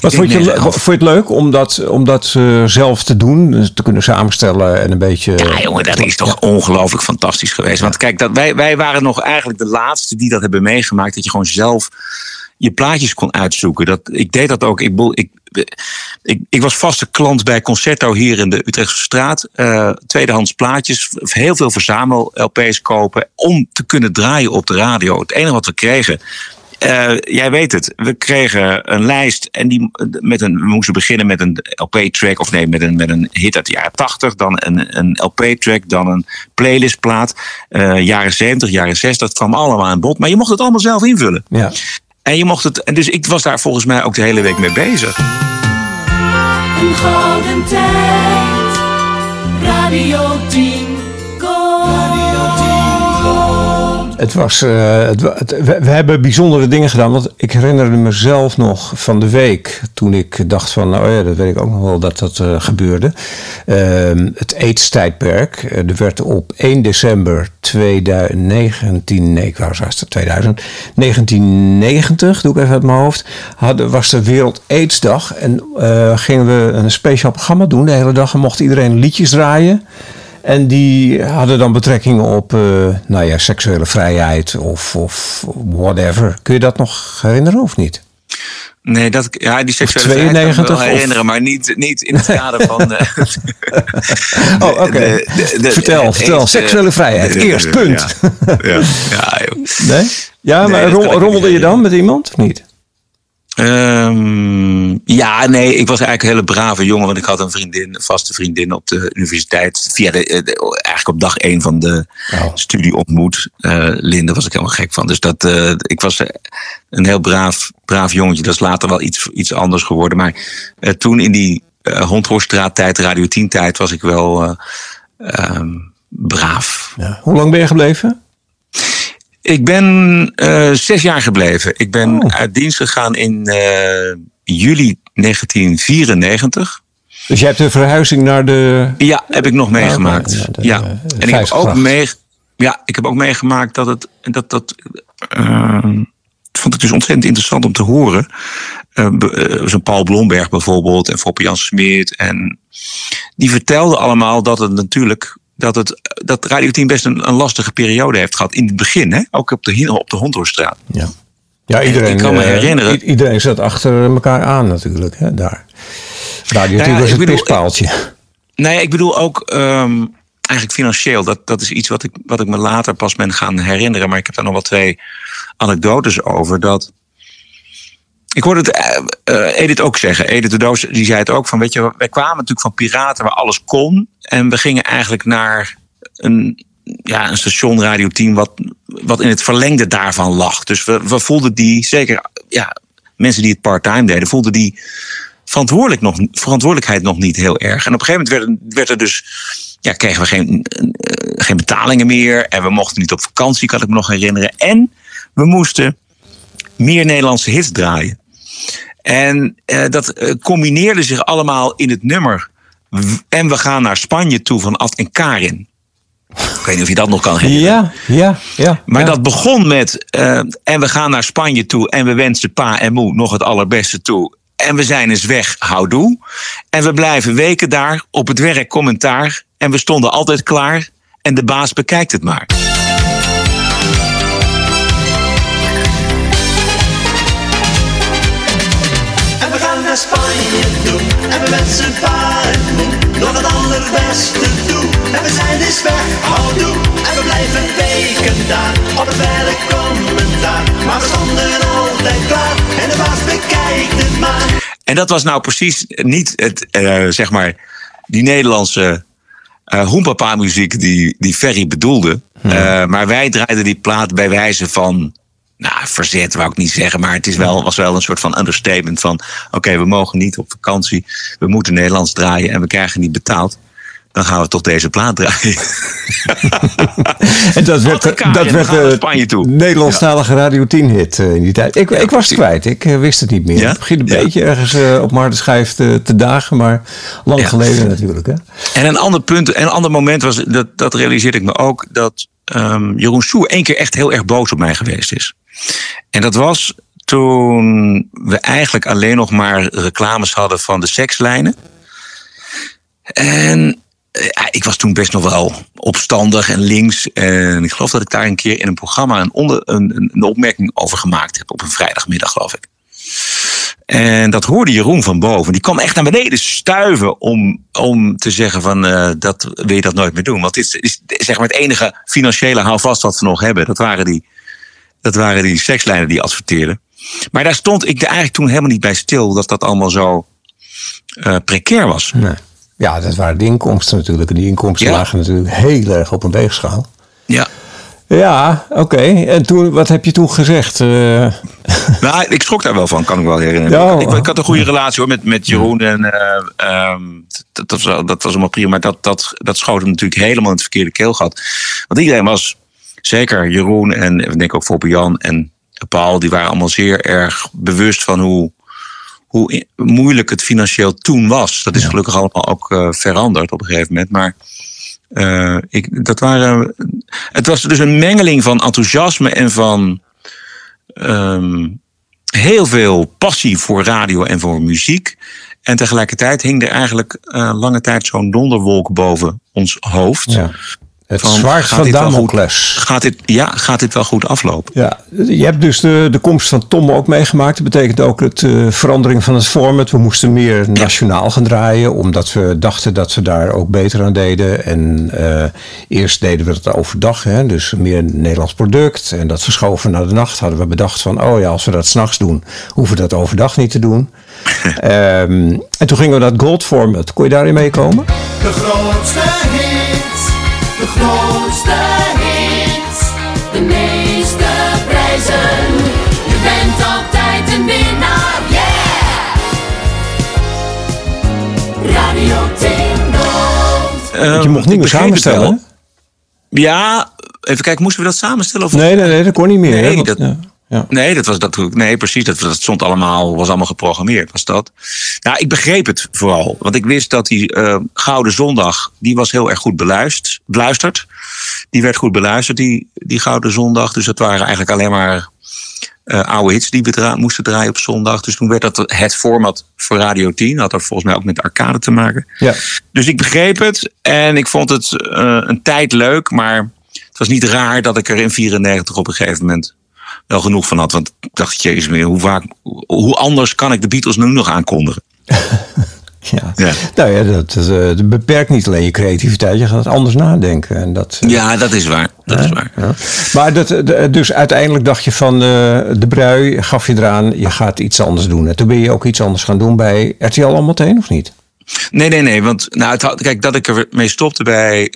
Wat vond je, vond je het leuk om dat, om dat eh, zelf te doen? Dus te kunnen samenstellen en een beetje... Ja, jongen, dat is toch ongelooflijk fantastisch geweest. Want kijk, dat, wij, wij waren nog eigenlijk de laatste die dat hebben meegemaakt. Dat je gewoon zelf je plaatjes kon uitzoeken. Dat, ik deed dat ook. Ik, ik, ik, ik was vaste klant bij Concerto hier in de Utrechtse straat. Eh, tweedehands plaatjes, heel veel verzamel-LP's kopen. Om te kunnen draaien op de radio. Het enige wat we kregen. eh, jij weet het, we kregen een lijst en die met een, we moesten beginnen met een LP-track, of nee, met een, met een hit uit de jaren 80, dan een, een LP-track, dan een playlistplaat, eh, jaren 70, jaren 60, het kwam allemaal aan bod, maar je mocht het allemaal zelf invullen. Ja. En je mocht het, dus ik was daar volgens mij ook de hele week mee bezig. Een gouden tijd. Radio 10 Het was, eh, het, het- we, hebben bijzondere dingen gedaan. Want ik herinnerde mezelf nog van de week. Toen ik dacht van, nou ja, dat weet ik ook nog wel dat dat eh, gebeurde. Ehm, het AIDS-tijdperk. Eh, er werd op 1 december 2019, nee, ik wou zeggen 2000, 1990, doe ik even uit mijn hoofd, was de Wereld AIDS-dag. En gingen we een speciaal programma doen de hele dag. En mocht iedereen liedjes draaien. En die hadden dan betrekking op eh, nou ja, seksuele vrijheid of, of whatever. Kun je dat nog herinneren of niet? Nee, dat, ja, die seksuele 92 vrijheid kan ik me wel of- herinneren, maar niet, niet in het kader van... eh, Oh, oké. de- Vertel, vertel. eens, Seksuele vrijheid. de- Eerst, punt. Ja, ja. Nee? Ja, maar rommelde je dan met iemand of niet? Ehm, ja, nee, ik was eigenlijk een hele brave jongen. Want ik had een vriendin, een vaste vriendin op de universiteit. Via de, eh, de- eigenlijk op dag één van de Oh. studie ontmoet. Eh Linde was ik helemaal gek van. Dus dat, eh, ik was een heel braaf, braaf jongetje. Dat is later wel iets, iets anders geworden. Maar toen in die Hondhorststraat tijd, Radio 10 tijd, was ik wel eh, ehm, braaf. Ja. Hoe lang ben je gebleven? Ik ben eh, zes jaar gebleven. Ik ben Oh. uit dienst gegaan in eh, juli 1994. Dus je hebt de verhuizing naar de... Ja, heb ik nog meegemaakt. ja, de- ja. de En ik heb ook mee, ja, ik heb ook meegemaakt dat het dat dat eh, vond ik dus ontzettend interessant om te horen. Eh, Zo'n Paul Blomberg bijvoorbeeld en Foppe Jan Smit en die vertelden allemaal dat het natuurlijk dat het dat Radio 10 best een, een lastige periode heeft gehad in het begin, hè? ook op de op de Hondhorststraat. Ja. Ja, iedereen, Ik kan me eh, herinneren- iedereen zat achter elkaar aan natuurlijk, hè, daar. Radio 10 was het bedoel- pispaaltje. Nee, ik bedoel ook ehm, eigenlijk financieel. Dat, dat is iets wat ik, wat ik me later pas ben gaan herinneren. Maar ik heb daar nog wel twee anekdotes over. Dat ik hoorde het eh, Edith ook zeggen. Edith de Doos die zei het ook. Van, weet je, wij kwamen natuurlijk van piraten waar alles kon. En we gingen eigenlijk naar een, ja, een station Radio 10 wat, wat in het verlengde daarvan lag. Dus we, we voelden die, zeker ja, mensen die het part-time deden, voelden die verantwoordelijk nog, verantwoordelijkheid nog niet heel erg. En op een gegeven moment werd, werd er dus, ja, kregen we geen, eh, geen betalingen meer. En we mochten niet op vakantie, kan ik me nog herinneren. En we moesten meer Nederlandse hits draaien. En eh, dat eh, combineerde zich allemaal in het nummer. En we gaan naar Spanje toe van Ad en Karin. Ik weet niet of je dat nog kan herinneren. Ja, ja, ja. Maar ja. dat begon met. eh, en we gaan naar Spanje toe. En we wensen pa en moe nog het allerbeste toe. En we zijn eens weg, houdoe. En we blijven weken daar op het werk commentaar. En we stonden altijd klaar. En de baas bekijkt het maar. En we gaan naar Spanje toe. En we wensen pa en moe nog het allerbeste toe. En we zijn dus weg, houdoe. En we blijven weken daar op het werk commentaar. Maar we stonden altijd klaar. En de baas bekijkt het maar. En dat was nou precies niet het, eh, zeg maar, die Nederlandse eh hoempapa muziek die, die Ferry bedoelde. Eh, maar wij draaiden die plaat bij wijze van. Nou, verzet wou ik niet zeggen, maar het is wel, was wel een soort van understatement van... oké, we mogen niet op vakantie, we moeten Nederlands draaien en we krijgen niet betaald. Dan gaan we toch deze plaat draaien. En dat werd, dat we werd de Spanje toe. Nederlandstalige Radio 10 hit eh, in die tijd. Ik, ik was het kwijt, ik eh, wist het niet meer. Ja? Het begint een Ja. beetje ergens eh, op Mardenschijf te, te dagen, maar lang Ja. geleden natuurlijk. Hè? En een ander punt, een ander moment was, dat, dat realiseerde ik me ook, dat ehm, Jeroen Soer één keer echt heel erg boos op mij geweest is. En dat was toen we eigenlijk alleen nog maar reclames hadden van de sekslijnen. En eh, ik was toen best nog wel opstandig en links. En ik geloof dat ik daar een keer in een programma een, onder, een, een- een opmerking over gemaakt heb. Op een vrijdagmiddag, geloof ik. En dat hoorde Jeroen van boven. Die kwam echt naar beneden stuiven om, om te zeggen van eh, dat wil je dat nooit meer doen. Want dit is, is zeg maar het enige financiële houvast wat we nog hebben. Dat waren die, dat waren die sekslijnen die adverteerden. Maar daar stond ik er eigenlijk toen helemaal niet bij stil dat dat allemaal zo eh, precair was. Nee. Ja, dat waren de inkomsten natuurlijk. En die inkomsten Ja. lagen natuurlijk heel erg op een weegschaal. Ja. Ja, oké. En toen, wat heb je toen gezegd? Eh, Nou, ik schrok daar wel van, kan ik wel herinneren. Ik, ik had een goede relatie hoor, met, met Jeroen. En, eh, ehm, dat, dat, was, dat was allemaal prima. Maar dat, dat, dat schoot hem natuurlijk helemaal in het verkeerde keelgat. Want iedereen was, zeker Jeroen en ik denk ook Foppe Jan en Paul... die waren allemaal zeer erg bewust van hoe, hoe moeilijk het financieel toen was. Dat is gelukkig allemaal ook eh, veranderd op een gegeven moment. Maar eh, ik, dat waren, het was dus een mengeling van enthousiasme en van ehm, heel veel passie voor radio en voor muziek. En tegelijkertijd hing er eigenlijk eh, lange tijd zo'n donderwolk boven ons hoofd. ja. Het Van, zwaard gaat van dit wel goed? Damocles. Gaat dit, ja, gaat dit wel goed aflopen? Ja, je hebt dus de, de komst van Tom ook meegemaakt. Dat betekent ook het eh, verandering van het format. We moesten meer nationaal gaan draaien, omdat we dachten dat we daar ook beter aan deden. En eh, eerst deden we het overdag, hè, dus meer een Nederlands product. En dat verschoven naar de nacht. Hadden we bedacht van, oh ja, als we dat s'nachts doen, hoeven we dat overdag niet te doen. Ehm, en toen gingen we dat gold format. Kon je daarin meekomen? De grootste grootste hits, de meeste prijzen. Je bent altijd een winnaar, yeah! Radio Tingo. Want je mocht niet ik meer samenstellen. hè? Ja, even kijken, moesten we dat samenstellen? Of Nee, nee, nee, dat kon niet meer. hè, Nee, want- dat- ja, ja. Nee, dat was dat, nee, precies. Dat, dat stond allemaal, was allemaal geprogrammeerd, was dat. Nou, ik begreep het vooral. Want ik wist dat die eh, Gouden Zondag, die was heel erg goed beluisterd. beluisterd. Die werd goed beluisterd, die, die Gouden Zondag. Dus dat waren eigenlijk alleen maar eh, oude hits die we moesten draaien op zondag. Dus toen werd dat het format voor Radio 10. Had er volgens mij ook met arcade te maken. Ja. Dus ik begreep het en ik vond het eh, een tijd leuk, maar het was niet raar dat ik er in 94 op een gegeven moment wel genoeg van had. Want ik dacht, jezus, meer, hoe, vaak, hoe anders kan ik de Beatles nu nog aankondigen? Ja. Ja. Nou ja, dat, dat, eh, dat beperkt niet alleen je creativiteit, je gaat anders nadenken. En dat, eh, Ja, dat is waar. Dat is waar. ja. Maar dat, eh, de- dus uiteindelijk dacht je van eh, de brui, gaf je eraan, je gaat iets anders doen. En toen ben je ook iets anders gaan doen bij RTL al meteen, of niet? Nee, nee, nee. Want nou, het kijk, dat ik ermee stopte bij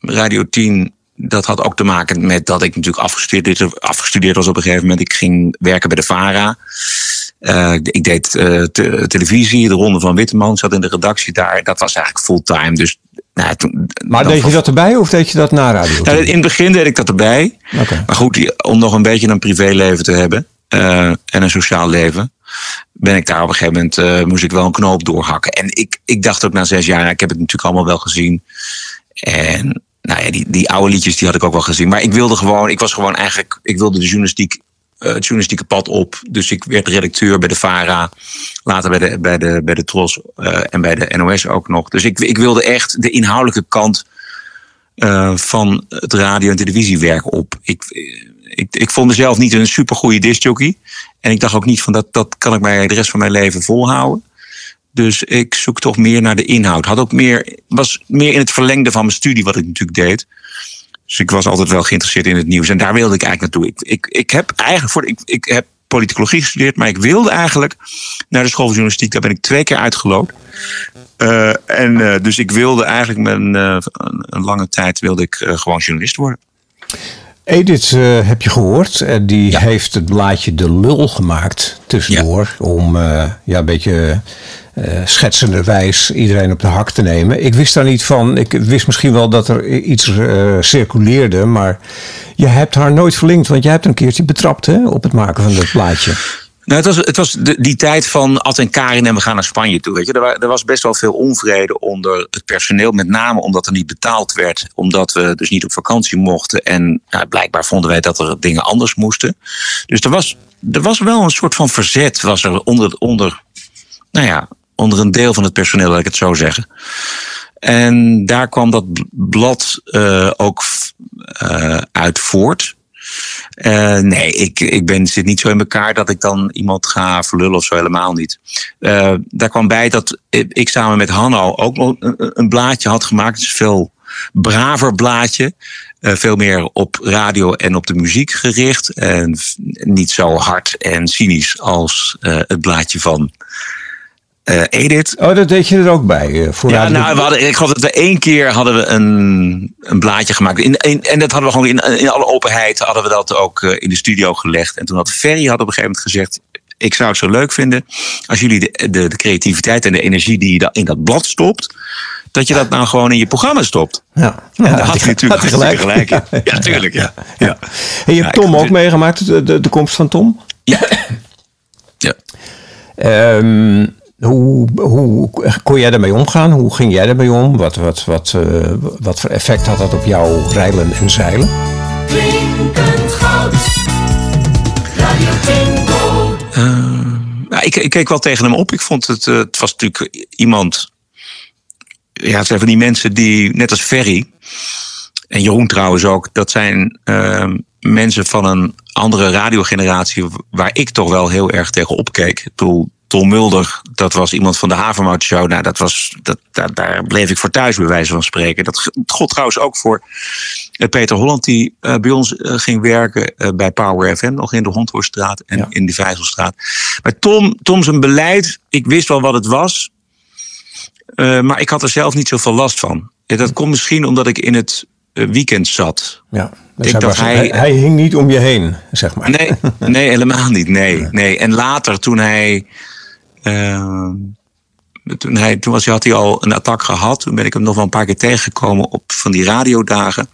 Radio 10. Dat had ook te maken met dat ik natuurlijk afgestudeerd, afgestudeerd was op een gegeven moment. Ik ging werken bij de VARA. Eh, ik deed eh, te- televisie, de Ronde van Witteman. Zat in de redactie daar. Dat was eigenlijk fulltime. Dus, nou, toen, Maar deed je dat erbij of deed je dat na radio? nou, in het begin deed ik dat erbij. Maar goed, om nog een beetje een privéleven te hebben eh, en een sociaal leven, ben ik daar op een gegeven moment moest ik wel een knoop doorhakken. En ik, ik dacht ook na zes jaar, ik heb het natuurlijk allemaal wel gezien. En nou ja, die, die oude liedjes die had ik ook wel gezien. Maar ik wilde gewoon, ik was gewoon eigenlijk, ik wilde de journalistiek, eh, het journalistieke pad op. Dus ik werd redacteur bij de VARA, later bij de, bij de, bij de TROS eh, en bij de NOS ook nog. Dus ik, ik wilde echt de inhoudelijke kant eh, van het radio- en televisiewerk op. Ik, ik, ik vond mezelf niet een supergoeie discjockey. En ik dacht ook niet van dat, dat kan ik mij de rest van mijn leven volhouden. Dus ik zoek toch meer naar de inhoud. Had ook meer, was meer in het verlengde van mijn studie wat ik natuurlijk deed. Dus ik was altijd wel geïnteresseerd in het nieuws. En daar wilde ik eigenlijk naartoe. Ik, ik, ik heb eigenlijk voor, ik, ik heb politicologie gestudeerd, maar ik wilde eigenlijk naar de school van journalistiek. Daar ben ik twee keer uitgelopen. Eh, en eh, dus ik wilde eigenlijk een, eh, een, lange tijd wilde ik gewoon journalist worden. Edith heb je gehoord. En die heeft het blaadje De Lul gemaakt tussendoor. Om ja, een beetje eh schetsenderwijs iedereen op de hak te nemen. Ik wist daar niet van. Ik wist misschien wel dat er iets eh, circuleerde. Maar je hebt haar nooit verlinkt. Want jij hebt een keertje betrapt hè, op het maken van dat plaatje. Nou, het was, het was de, die tijd van Ad en Karin en we gaan naar Spanje toe. Weet je. Er, er was best wel veel onvrede onder het personeel. Met name omdat er niet betaald werd. Omdat we dus niet op vakantie mochten. En nou, blijkbaar vonden wij dat er dingen anders moesten. Dus er was, er was wel een soort van verzet was er onder, onder, nou ja, onder een deel van het personeel, laat ik het zo zeggen. En daar kwam dat bl- blad eh, ook eh, uit voort. Eh, nee, ik, ik ben, zit niet zo in elkaar dat ik dan iemand ga verlullen of zo, helemaal niet. Daar kwam bij dat ik samen met Hanno ook nog een, blaadje had gemaakt. Een veel braver blaadje. Veel meer op radio en op de muziek gericht. En niet zo hard en cynisch als het blaadje van eh, Edith. Oh, dat deed je er ook bij. voor Ja, nou, we hadden, ik geloof dat we één keer hadden we een, een blaadje gemaakt. In, in- en dat hadden we gewoon in, in alle openheid hadden we dat ook eh, in de studio gelegd. En toen had Ferry had op een gegeven moment gezegd... ik zou het zo leuk vinden als jullie de, de, de creativiteit en de energie die je in dat blad stopt... dat je dat nou gewoon in je programma stopt. Ja, En Ja, daar had hij natuurlijk had hartstikke gelijk in. Ja, tuurlijk, ja. ja. En je hebt Ja, Tom ook meegemaakt, de, de, de komst van Tom? Ja. ja. Ehm, hoe, hoe kon jij daarmee omgaan? Hoe ging jij daarmee om? Wat, wat, wat, eh, wat voor effect had dat op jouw rijlen en zeilen? Klinkend goud. Nou, ik, ik keek wel tegen hem op. Ik vond het, eh, het was natuurlijk iemand. Ja, het zijn van die mensen die, net als Ferry, en Jeroen trouwens ook, dat zijn ehm, mensen van een andere radiogeneratie waar ik toch wel heel erg tegen opkeek. Ik bedoel, Tom Mulder, dat was iemand van de Havermout Show. Nou, dat was, dat, daar, daar bleef ik voor thuis, bij wijze van spreken. Dat god trouwens ook voor eh, Peter Holland, die eh, bij ons eh, ging werken bij Power FM, nog in de Hondhorststraat en in de Vijzelstraat. Maar Tom, Tom zijn beleid, ik wist wel wat het was, maar ik had er zelf niet zoveel last van. Ja, dat komt misschien omdat ik in het weekend zat. Ja, dus was- hij- hij, hij hing niet om je heen, zeg maar. Nee, nee helemaal niet. Nee, nee. En later, toen hij. Eh, toen, hij toen was, had hij al een attack gehad. Toen ben ik hem nog wel een paar keer tegengekomen op van die radiodagen.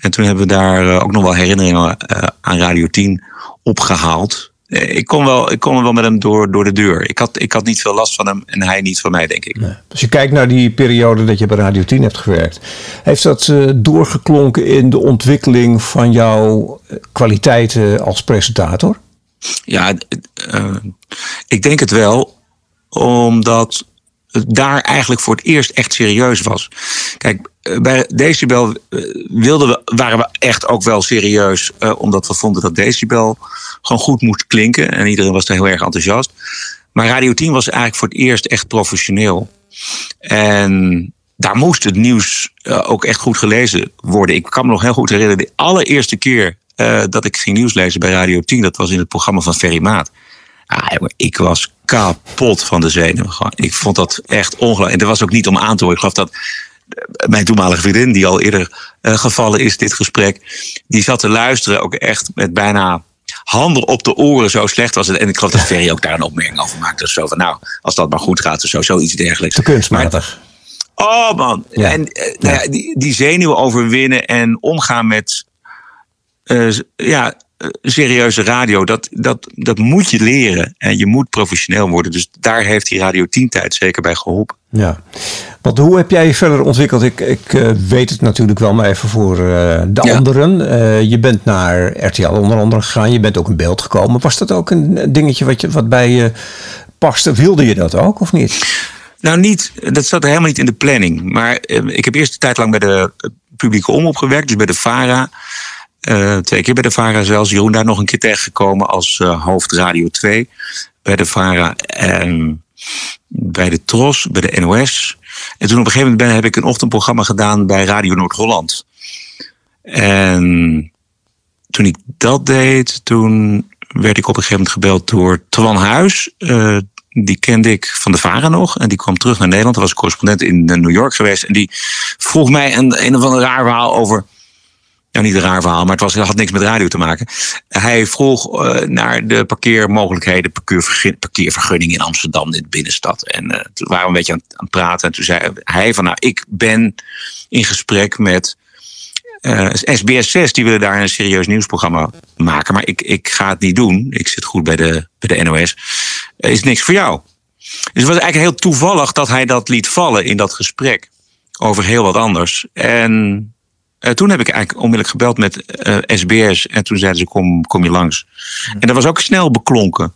En toen hebben we daar eh, ook nog wel herinneringen eh, aan Radio 10 opgehaald. Eh, Ik kon, wel, ik kon wel met hem door, door de deur. Ik had, ik had niet veel last van hem en hij niet van mij, denk ik. Als je kijkt naar die periode dat je bij Radio 10 hebt gewerkt, heeft dat doorgeklonken in de ontwikkeling van jouw kwaliteiten als presentator? Ja, eh, ik denk het wel, omdat het daar eigenlijk voor het eerst echt serieus was. Kijk, eh, bij Decibel eh, wilden we, waren we echt ook wel serieus, omdat we vonden dat Decibel gewoon goed moest klinken. En iedereen was er heel erg enthousiast. Maar Radio 10 was eigenlijk voor het eerst echt professioneel. En daar moest het nieuws ook echt goed gelezen worden. Ik kan me nog heel goed herinneren, de allereerste keer eh, dat ik ging nieuws lezen bij Radio 10, dat was in het programma van Ferry Maat. Ah, jongen, ik was kapot van de zenuwen. Ik vond dat echt ongelooflijk. En dat was ook niet om aan te horen. Ik geloof dat eh, mijn toenmalige vriendin, die al eerder eh, gevallen is, dit gesprek, die zat te luisteren ook echt met bijna handen op de oren. Zo slecht was het. En ik geloof dat Ferry ook daar een opmerking over maakte. Zo van, nou, als dat maar goed gaat, of zo, zoiets dergelijks. Te kunstmatig. Oh man. Ja. En nou ja, die, die zenuwen overwinnen en omgaan met eh, ja, eh, serieuze radio, dat, dat, dat moet je leren. En je moet professioneel worden. Dus daar heeft die Radio 10 tijd zeker bij geholpen. Ja. Want hoe heb jij je verder ontwikkeld? Ik, ik eh, weet het natuurlijk wel, maar even voor de Ja. anderen. Je bent naar RTL onder andere gegaan. Je bent ook in beeld gekomen. Was dat ook een dingetje wat, je, wat bij je paste? Wilde je dat ook of niet? Nou, niet, dat zat helemaal niet in de planning. Maar ik heb eerst een tijd lang bij de publieke omroep gewerkt, dus bij de VARA. Eh, twee keer bij de VARA zelfs. Jeroen daar nog een keer tegengekomen als eh, hoofd Radio 2 bij de VARA. En bij de TROS, bij de NOS. En toen op een gegeven moment ben, heb ik een ochtendprogramma gedaan bij Radio Noord-Holland. En toen ik dat deed, toen werd ik op een gegeven moment gebeld door Twan Huis. Eh, die kende ik van de VARA nog. En die kwam terug naar Nederland. Hij was correspondent in New York geweest. En die vroeg mij een, een of ander raar verhaal over... Nou, niet een raar verhaal, maar het was, had niks met radio te maken. Hij vroeg eh, naar de parkeermogelijkheden, parkeervergun- parkeervergunning in Amsterdam, in de binnenstad. En eh, toen waren we een beetje aan, het praten. En toen zei hij van, nou, ik ben in gesprek met eh, SBS6. Die willen daar een serieus nieuwsprogramma maken. Maar ik, ik ga het niet doen. Ik zit goed bij de, bij de NOS. Is niks voor jou. Dus het was eigenlijk heel toevallig dat hij dat liet vallen in dat gesprek. Over heel wat anders. En eh, toen heb ik eigenlijk onmiddellijk gebeld met eh, SBS. En toen zeiden ze, kom, kom je langs. En dat was ook snel beklonken.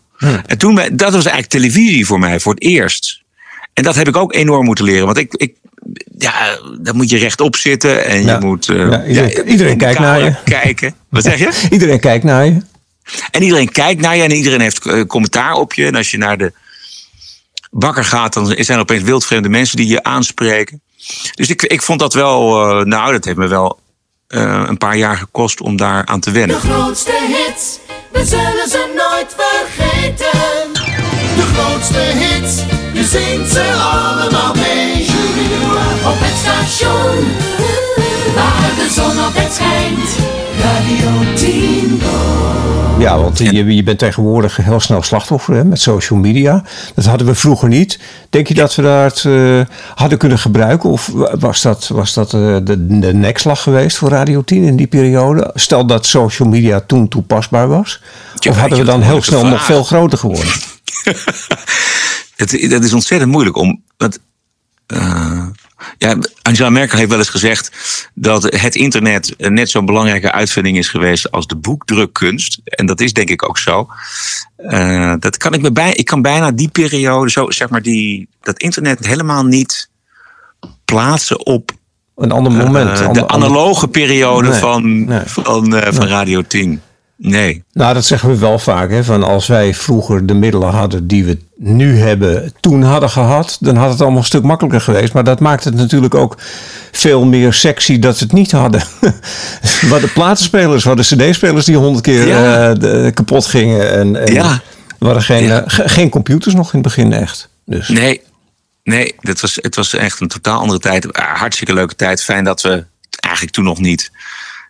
En toen, dat was eigenlijk televisie voor mij, voor het eerst. En dat heb ik ook enorm moeten leren. Want ik, ik ja, dan moet je rechtop zitten. En Ja. je moet eh, Ja, iedereen- ja, kijkt naar je. Kijken. Wat zeg je? Iedereen kijkt naar je. En iedereen kijkt naar je en iedereen heeft eh, commentaar op je. En als je naar de bakker gaat, dan zijn er opeens wildvreemde mensen die je aanspreken. Dus ik, ik vond dat wel, eh, nou, dat heeft me wel eh, een paar jaar gekost om daar aan te wennen. De grootste hits, we zullen ze nooit vergeten. De grootste hits, je zingt ze allemaal mee. Op het station, waar de zon altijd schijnt. Radio 10. Ja, want je, je bent tegenwoordig heel snel slachtoffer hè, met social media. Dat hadden we vroeger niet. Denk je dat we dat eh, hadden kunnen gebruiken? Of wa- was dat, was dat eh, de, de nekslag geweest voor Radio 10 in die periode? Stel dat social media toen toepasbaar was. Ja, of hadden we dan dat heel snel nog veel groter geworden? Het, dat is ontzettend moeilijk om. Want, eh, ja, Angela Merkel heeft wel eens gezegd dat het internet een net zo'n belangrijke uitvinding is geweest als de boekdrukkunst. En dat is denk ik ook zo. Eh, dat kan ik me bij. Ik kan bijna die periode, zo zeg maar, die, dat internet helemaal niet plaatsen op Een ander moment. Eh, de ander- ander- analoge periode Nee, van, nee. van, eh, van Radio 10. Nee. Nou, dat zeggen we wel vaak. Hè, van als wij vroeger de middelen hadden die we nu hebben, toen hadden gehad, dan had het allemaal een stuk makkelijker geweest. Maar dat maakt het natuurlijk ook veel meer sexy dat we het niet hadden. we hadden platenspelers, we hadden cd-spelers die honderd keer Ja. eh, de- kapot gingen. En, en Ja. waren geen, Ja. eh, ge- geen computers nog in het begin echt. Dus. Nee, nee dat was, het was echt een totaal andere tijd. Ah, Hartstikke leuke tijd. Fijn dat we eigenlijk toen nog niet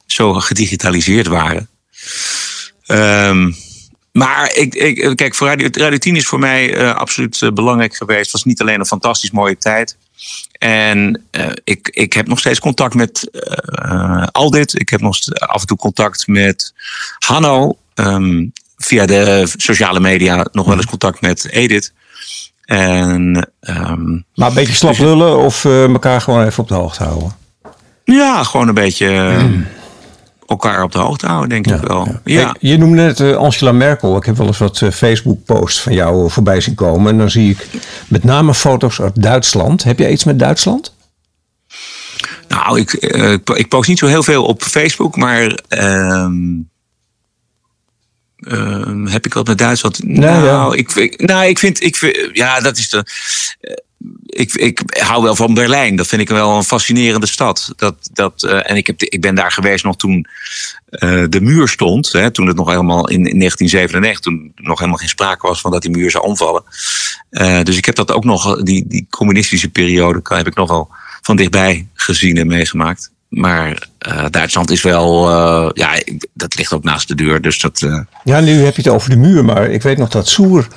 zo gedigitaliseerd waren. Ehm, maar ik, ik, kijk, voor Radio, Radio 10 is voor mij eh, absoluut eh, belangrijk geweest. Het was niet alleen een fantastisch mooie tijd. En eh, ik, ik heb nog steeds contact met Aldit. Ik heb nog af en toe contact met Hanno. Ehm, via de sociale media nog wel eens contact met Edith. En ehm, Maar een beetje slap lullen of elkaar gewoon even op de hoogte houden. ja, gewoon een beetje eh, elkaar op de hoogte houden, denk ik wel. Ja. Hey, je noemde net eh, Angela Merkel. Ik heb wel eens wat eh, Facebook-posts van jou voorbij zien komen. En dan zie ik met name foto's uit Duitsland. Heb jij iets met Duitsland? Nou, ik, eh, ik po- ik post niet zo heel veel op Facebook, maar ehm, ehm, heb ik wat met Duitsland? nou, ja. ik, ik, nou, ik vind, ik vind, ja, dat is de. Ik, ik hou wel van Berlijn. Dat vind ik wel een fascinerende stad. Dat, dat, eh, en ik, heb, ik ben daar geweest nog toen eh, de muur stond. Hè, toen het nog helemaal in, in 1997, toen nog helemaal geen sprake was van dat die muur zou omvallen. Eh, dus ik heb dat ook nog, die, die communistische periode, heb ik nog wel van dichtbij gezien en meegemaakt. Maar Duitsland is wel, ja, dat ligt ook naast de deur. Dus dat, Ja, nu heb je het over de muur. Maar ik weet nog dat Soer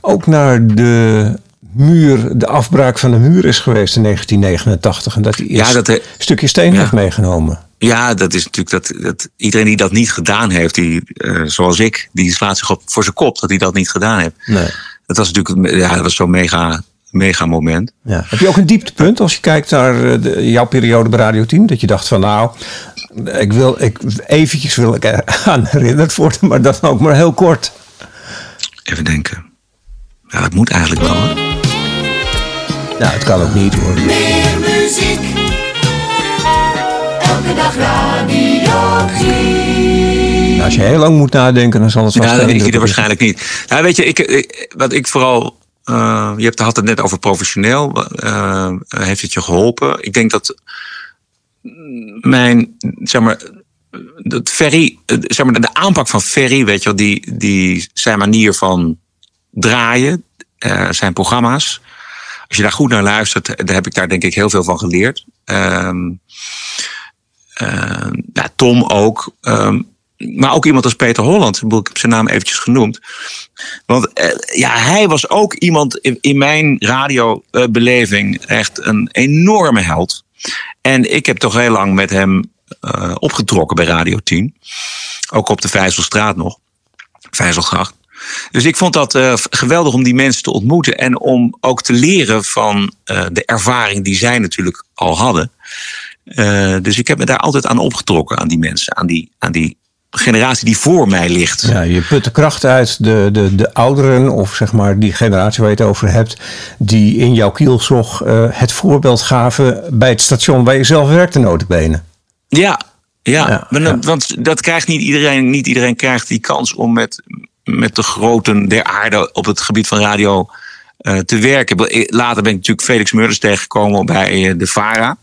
ook naar de muur, de afbraak van de muur is geweest in 1989. En dat hij Ja, eerst dat, een stukje steen ja. heeft meegenomen. ja, dat is natuurlijk dat, dat iedereen die dat niet gedaan heeft, die, eh, zoals ik, die slaat zich op voor zijn kop dat hij dat niet gedaan heeft. Nee. Dat was natuurlijk, ja, dat was zo'n mega, mega moment. Ja. Heb je ook een dieptepunt als je kijkt naar eh, de, jouw periode bij Radio 10? Dat je dacht van nou, ik wil, ik, eventjes wil ik aan herinnerd worden, maar dat ook maar heel kort. Even denken. Ja, dat moet eigenlijk wel. Hè? Ja, het kan ook niet hoor. Meer muziek. Elke dag Radio 10. Nou, als je heel lang moet nadenken, dan zal het vast Ja, dat indruk er waarschijnlijk niet. Ja, weet je, ik, ik- wat ik vooral. eh, je hebt, had het net over professioneel. eh, heeft het je geholpen? Ik denk dat mijn, zeg maar, dat Ferry, eh, zeg maar, de aanpak van Ferry, weet je wel, die, die zijn manier van draaien, eh, zijn programma's. Als je daar goed naar luistert, daar heb ik daar denk ik heel veel van geleerd. Ehm, eh, ja, Tom ook. ehm, maar ook iemand als Peter Holland. Ik heb zijn naam eventjes genoemd. Want eh, ja, hij was ook iemand in, mijn radiobeleving echt een enorme held. En ik heb toch heel lang met hem eh, opgetrokken bij Radio 10. Ook op de Vijzelstraat nog. Vijzelgracht. Dus ik vond dat eh, geweldig om die mensen te ontmoeten. En om ook te leren van eh, de ervaring die zij natuurlijk al hadden. Eh, dus ik heb me daar altijd aan opgetrokken, aan die mensen. Aan die, aan die generatie die voor mij ligt. Ja, je put de kracht uit de, de, de ouderen, of zeg maar die generatie waar je het over hebt, die in jouw kielzog het voorbeeld gaven bij het station waar je zelf werkte, notabene. Ja, ja, want dat krijgt niet iedereen. Niet iedereen krijgt die kans om met, met de groten der aarde op het gebied van radio eh, te werken. Later ben ik natuurlijk Felix Murders tegengekomen bij eh, de VARA.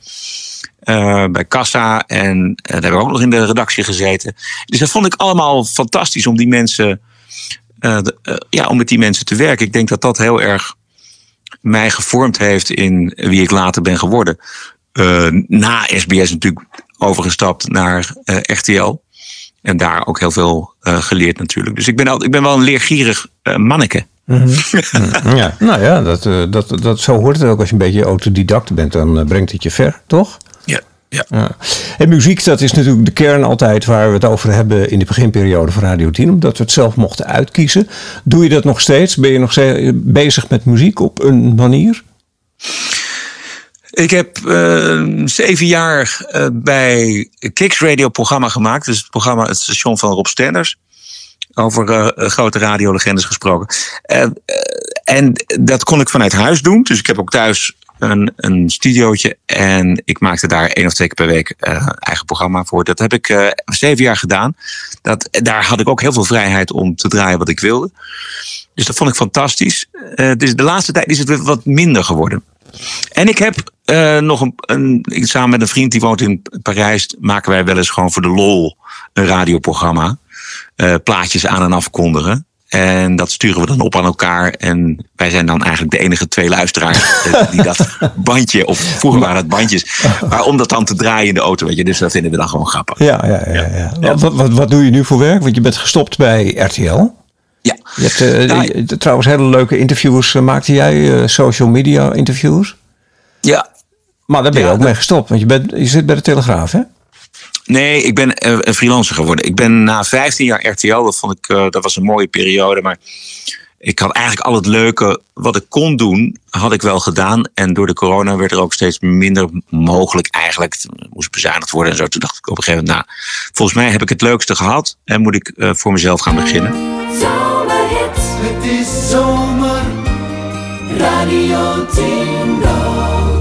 eh, bij Kassa en daar hebben we ook nog in de redactie gezeten. Dus dat vond ik allemaal fantastisch om die mensen, ja, om met die mensen te werken. Ik denk dat dat heel erg mij gevormd heeft in wie ik later ben geworden. Na SBS natuurlijk overgestapt naar RTL. En daar ook heel veel eh, geleerd natuurlijk. Dus ik ben, al, ik ben wel een leergierig eh, manneke. Ja, nou ja, dat, eh, dat, dat, zo hoort het ook. Als je een beetje autodidact bent, dan brengt het je ver, toch? Ja, ja. Ja. En muziek, dat is natuurlijk de kern altijd waar we het over hebben in de beginperiode van Radio 10. Omdat we het zelf mochten uitkiezen. Doe je dat nog steeds? Ben je nog steeds bezig met muziek op een manier? Ik heb eh, zeven jaar eh, bij Kicks Radio programma gemaakt. Dus het programma, het station van Rob Stenders. Over eh, grote radiolegendes gesproken. Eh, en dat kon ik vanuit huis doen. Dus ik heb ook thuis een, een studiootje. En ik maakte daar één of twee keer per week eigen programma voor. Dat heb ik zeven jaar gedaan. Dat, daar had ik ook heel veel vrijheid om te draaien wat ik wilde. Dus dat vond ik fantastisch. Dus de laatste tijd is het weer wat minder geworden. En ik heb eh, nog een, een. Samen met een vriend die woont in Parijs. maken wij wel eens gewoon voor de lol een radioprogramma. Eh, plaatjes aan en afkondigen. En dat sturen we dan op aan elkaar. En wij zijn dan eigenlijk de enige twee luisteraars eh, die dat bandje, of vroeger waren het bandjes, maar om dat dan te draaien in de auto, weet je. Dus dat vinden we dan gewoon grappig. Ja, ja, ja. ja. Wat, wat, wat doe je nu voor werk? Want je bent gestopt bij RTL. Je hebt eh, je- trouwens hele leuke interviews. eh, maakte jij eh, social media interviews? Ja. Maar daar ben je Ja, ook mee gestopt. Want je, bent, je zit bij de Telegraaf, hè? Nee, ik ben een freelancer geworden. Ik ben na 15 jaar RTL, dat vond ik, dat was een mooie periode. Maar ik had eigenlijk al het leuke wat ik kon doen, had ik wel gedaan. En door de corona werd er ook steeds minder mogelijk eigenlijk. Het moest bezuinigd worden en zo. Toen dacht ik op een gegeven moment, nou, volgens mij heb ik het leukste gehad. En moet ik eh, voor mezelf gaan beginnen. Het is zomer. Radio.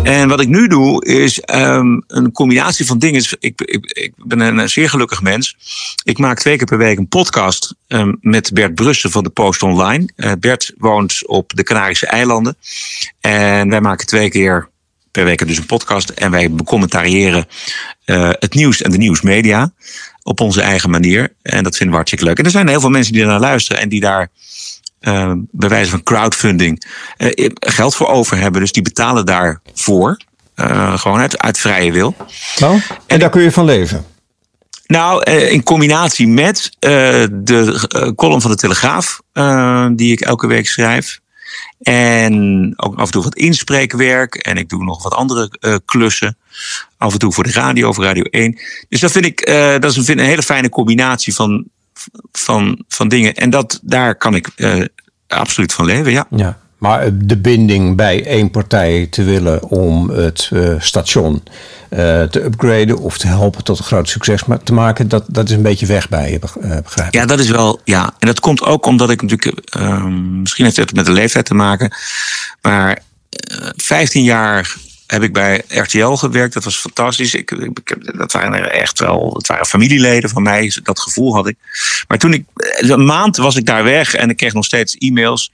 En wat ik nu doe is ehm, een combinatie van dingen. Ik, ik, ik ben een zeer gelukkig mens. Ik maak twee keer per week een podcast ehm, met Bert Brussen van de Post Online. Eh, Bert woont op de Canarische eilanden. En wij maken twee keer per week dus een podcast. En wij becommentariëren eh, het nieuws en de nieuwsmedia op onze eigen manier. En dat vinden we hartstikke leuk. En er zijn heel veel mensen die naar luisteren en die daar eh, bij wijze van crowdfunding eh, geld voor over hebben. Dus die betalen daarvoor. eh gewoon uit, uit vrije wil. Nou, en daar kun je van leven. Nou, in combinatie met de column van de Telegraaf, die ik elke week schrijf. En ook af en toe wat inspreekwerk. En ik doe nog wat andere klussen. Af en toe voor de radio, voor Radio 1. Dus dat vind ik dat is een, vind een hele fijne combinatie van, van, van dingen. En dat, daar kan ik eh, absoluut van leven, ja. Ja. Maar eh, de binding bij één partij te willen om het eh, station te upgraden of te helpen tot een groot succes te maken, dat, dat is een beetje weg bij je, beg- begrijp ik. Ja, dat is wel. Ja, en dat komt ook omdat ik natuurlijk. misschien heeft het met de leeftijd te maken. Maar eh 15 jaar heb ik bij RTL gewerkt. Dat was fantastisch. Ik, ik, dat waren echt wel. Het waren familieleden van mij. Dat gevoel had ik. Maar toen ik. Een maand was ik daar weg en ik kreeg nog steeds e-mails.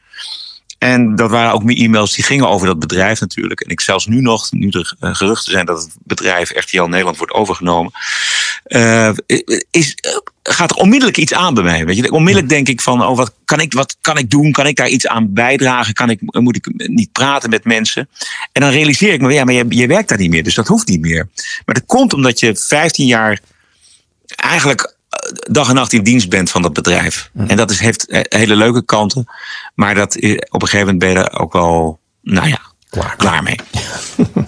En dat waren ook meer e-mails die gingen over dat bedrijf natuurlijk. En ik zelfs nu nog, nu er eh, geruchten zijn dat het bedrijf RTL Nederland wordt overgenomen, eh, is, eh, gaat er onmiddellijk iets aan bij mij. Weet je? Onmiddellijk denk ik van, oh, wat kan ik, wat kan ik doen? Kan ik daar iets aan bijdragen? Kan ik, moet ik niet praten met mensen? En dan realiseer ik me, ja, maar je, je werkt daar niet meer, dus dat hoeft niet meer. Maar dat komt omdat je 15 jaar eigenlijk dag en nacht in dienst bent van dat bedrijf. En dat is, heeft eh, hele leuke kanten. Maar dat, is- op een gegeven moment ben je er ook wel, nou ja, klaar, mee.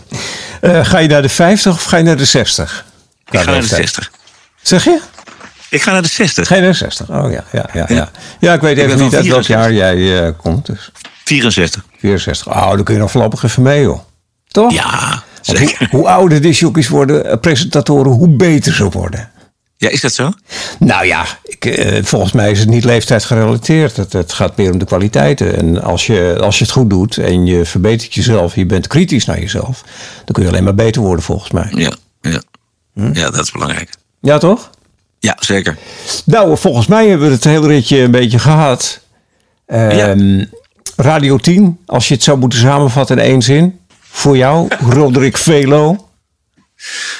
Eh, ga je naar de 50 of ga je naar de 60? Ik ga naar de leeftijd. 60. Zeg je? Ik ga naar de 60. Ga je naar de 60? Oh ja, ja, ja. Ja, ja ik weet even niet uit welk 64. jaar jij eh, komt. Dus 64. 64. Oh, dan kun je nog voorlopig even mee, joh. Toch? Ja, Want hoe, hoe ouder disjockeys worden, eh, presentatoren, hoe beter ze worden. Ja, is dat zo? Nou ja, ik, eh, volgens mij is het niet leeftijd gerelateerd. Het, het gaat meer om de kwaliteiten. En als je, als je het goed doet en je verbetert jezelf, je bent kritisch naar jezelf, dan kun je alleen maar beter worden volgens mij. Ja, ja. ja dat is belangrijk. Ja, toch? Ja, zeker. Nou, volgens mij hebben we het hele ritje een beetje gehad. Ehm, Radio 10, als je het zou moeten samenvatten in één zin. Voor jou, Roderick Velo.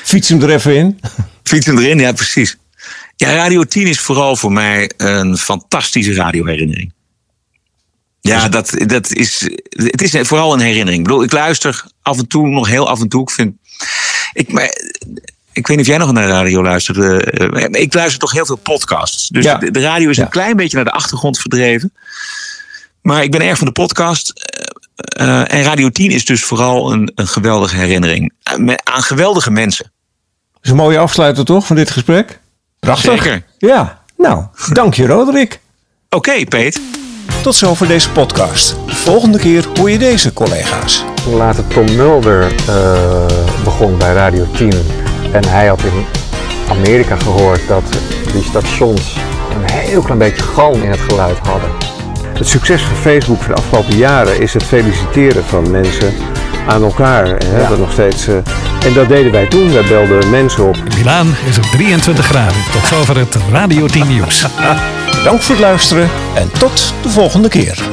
Fiets hem er even in. Fiets hem erin, ja, precies. Ja, Radio 10 is vooral voor mij een fantastische radioherinnering. Ja, dat, dat is, het is vooral een herinnering. Ik bedoel, ik luister af en toe, nog heel af en toe. Ik vind, ik, maar, ik weet niet of jij nog naar radio luistert. eh, ik luister toch heel veel podcasts. Dus Ja. de, de radio is Ja. een klein beetje naar de achtergrond verdreven. Maar ik ben erg van de podcast. eh, eh, en Radio 10 is dus vooral een, een geweldige herinnering. Aan geweldige mensen. Is een mooie afsluiter toch van dit gesprek? Prachtig. Zeker. Ja, nou, dank je Roderick. Oké, Peet. Tot zover deze podcast. De volgende keer hoor je deze collega's. Toen later Tom Mulder eh, begon bij Radio 10 en hij had in Amerika gehoord dat die stations een heel klein beetje galm in het geluid hadden. Het succes van Facebook van de afgelopen jaren is het feliciteren van mensen aan elkaar. En hebben nog steeds, eh, en dat deden wij toen. Wij belden mensen op. In Milaan is het 23 graden. Tot zover het Radio 10 nieuws. Dank voor het luisteren en tot de volgende keer.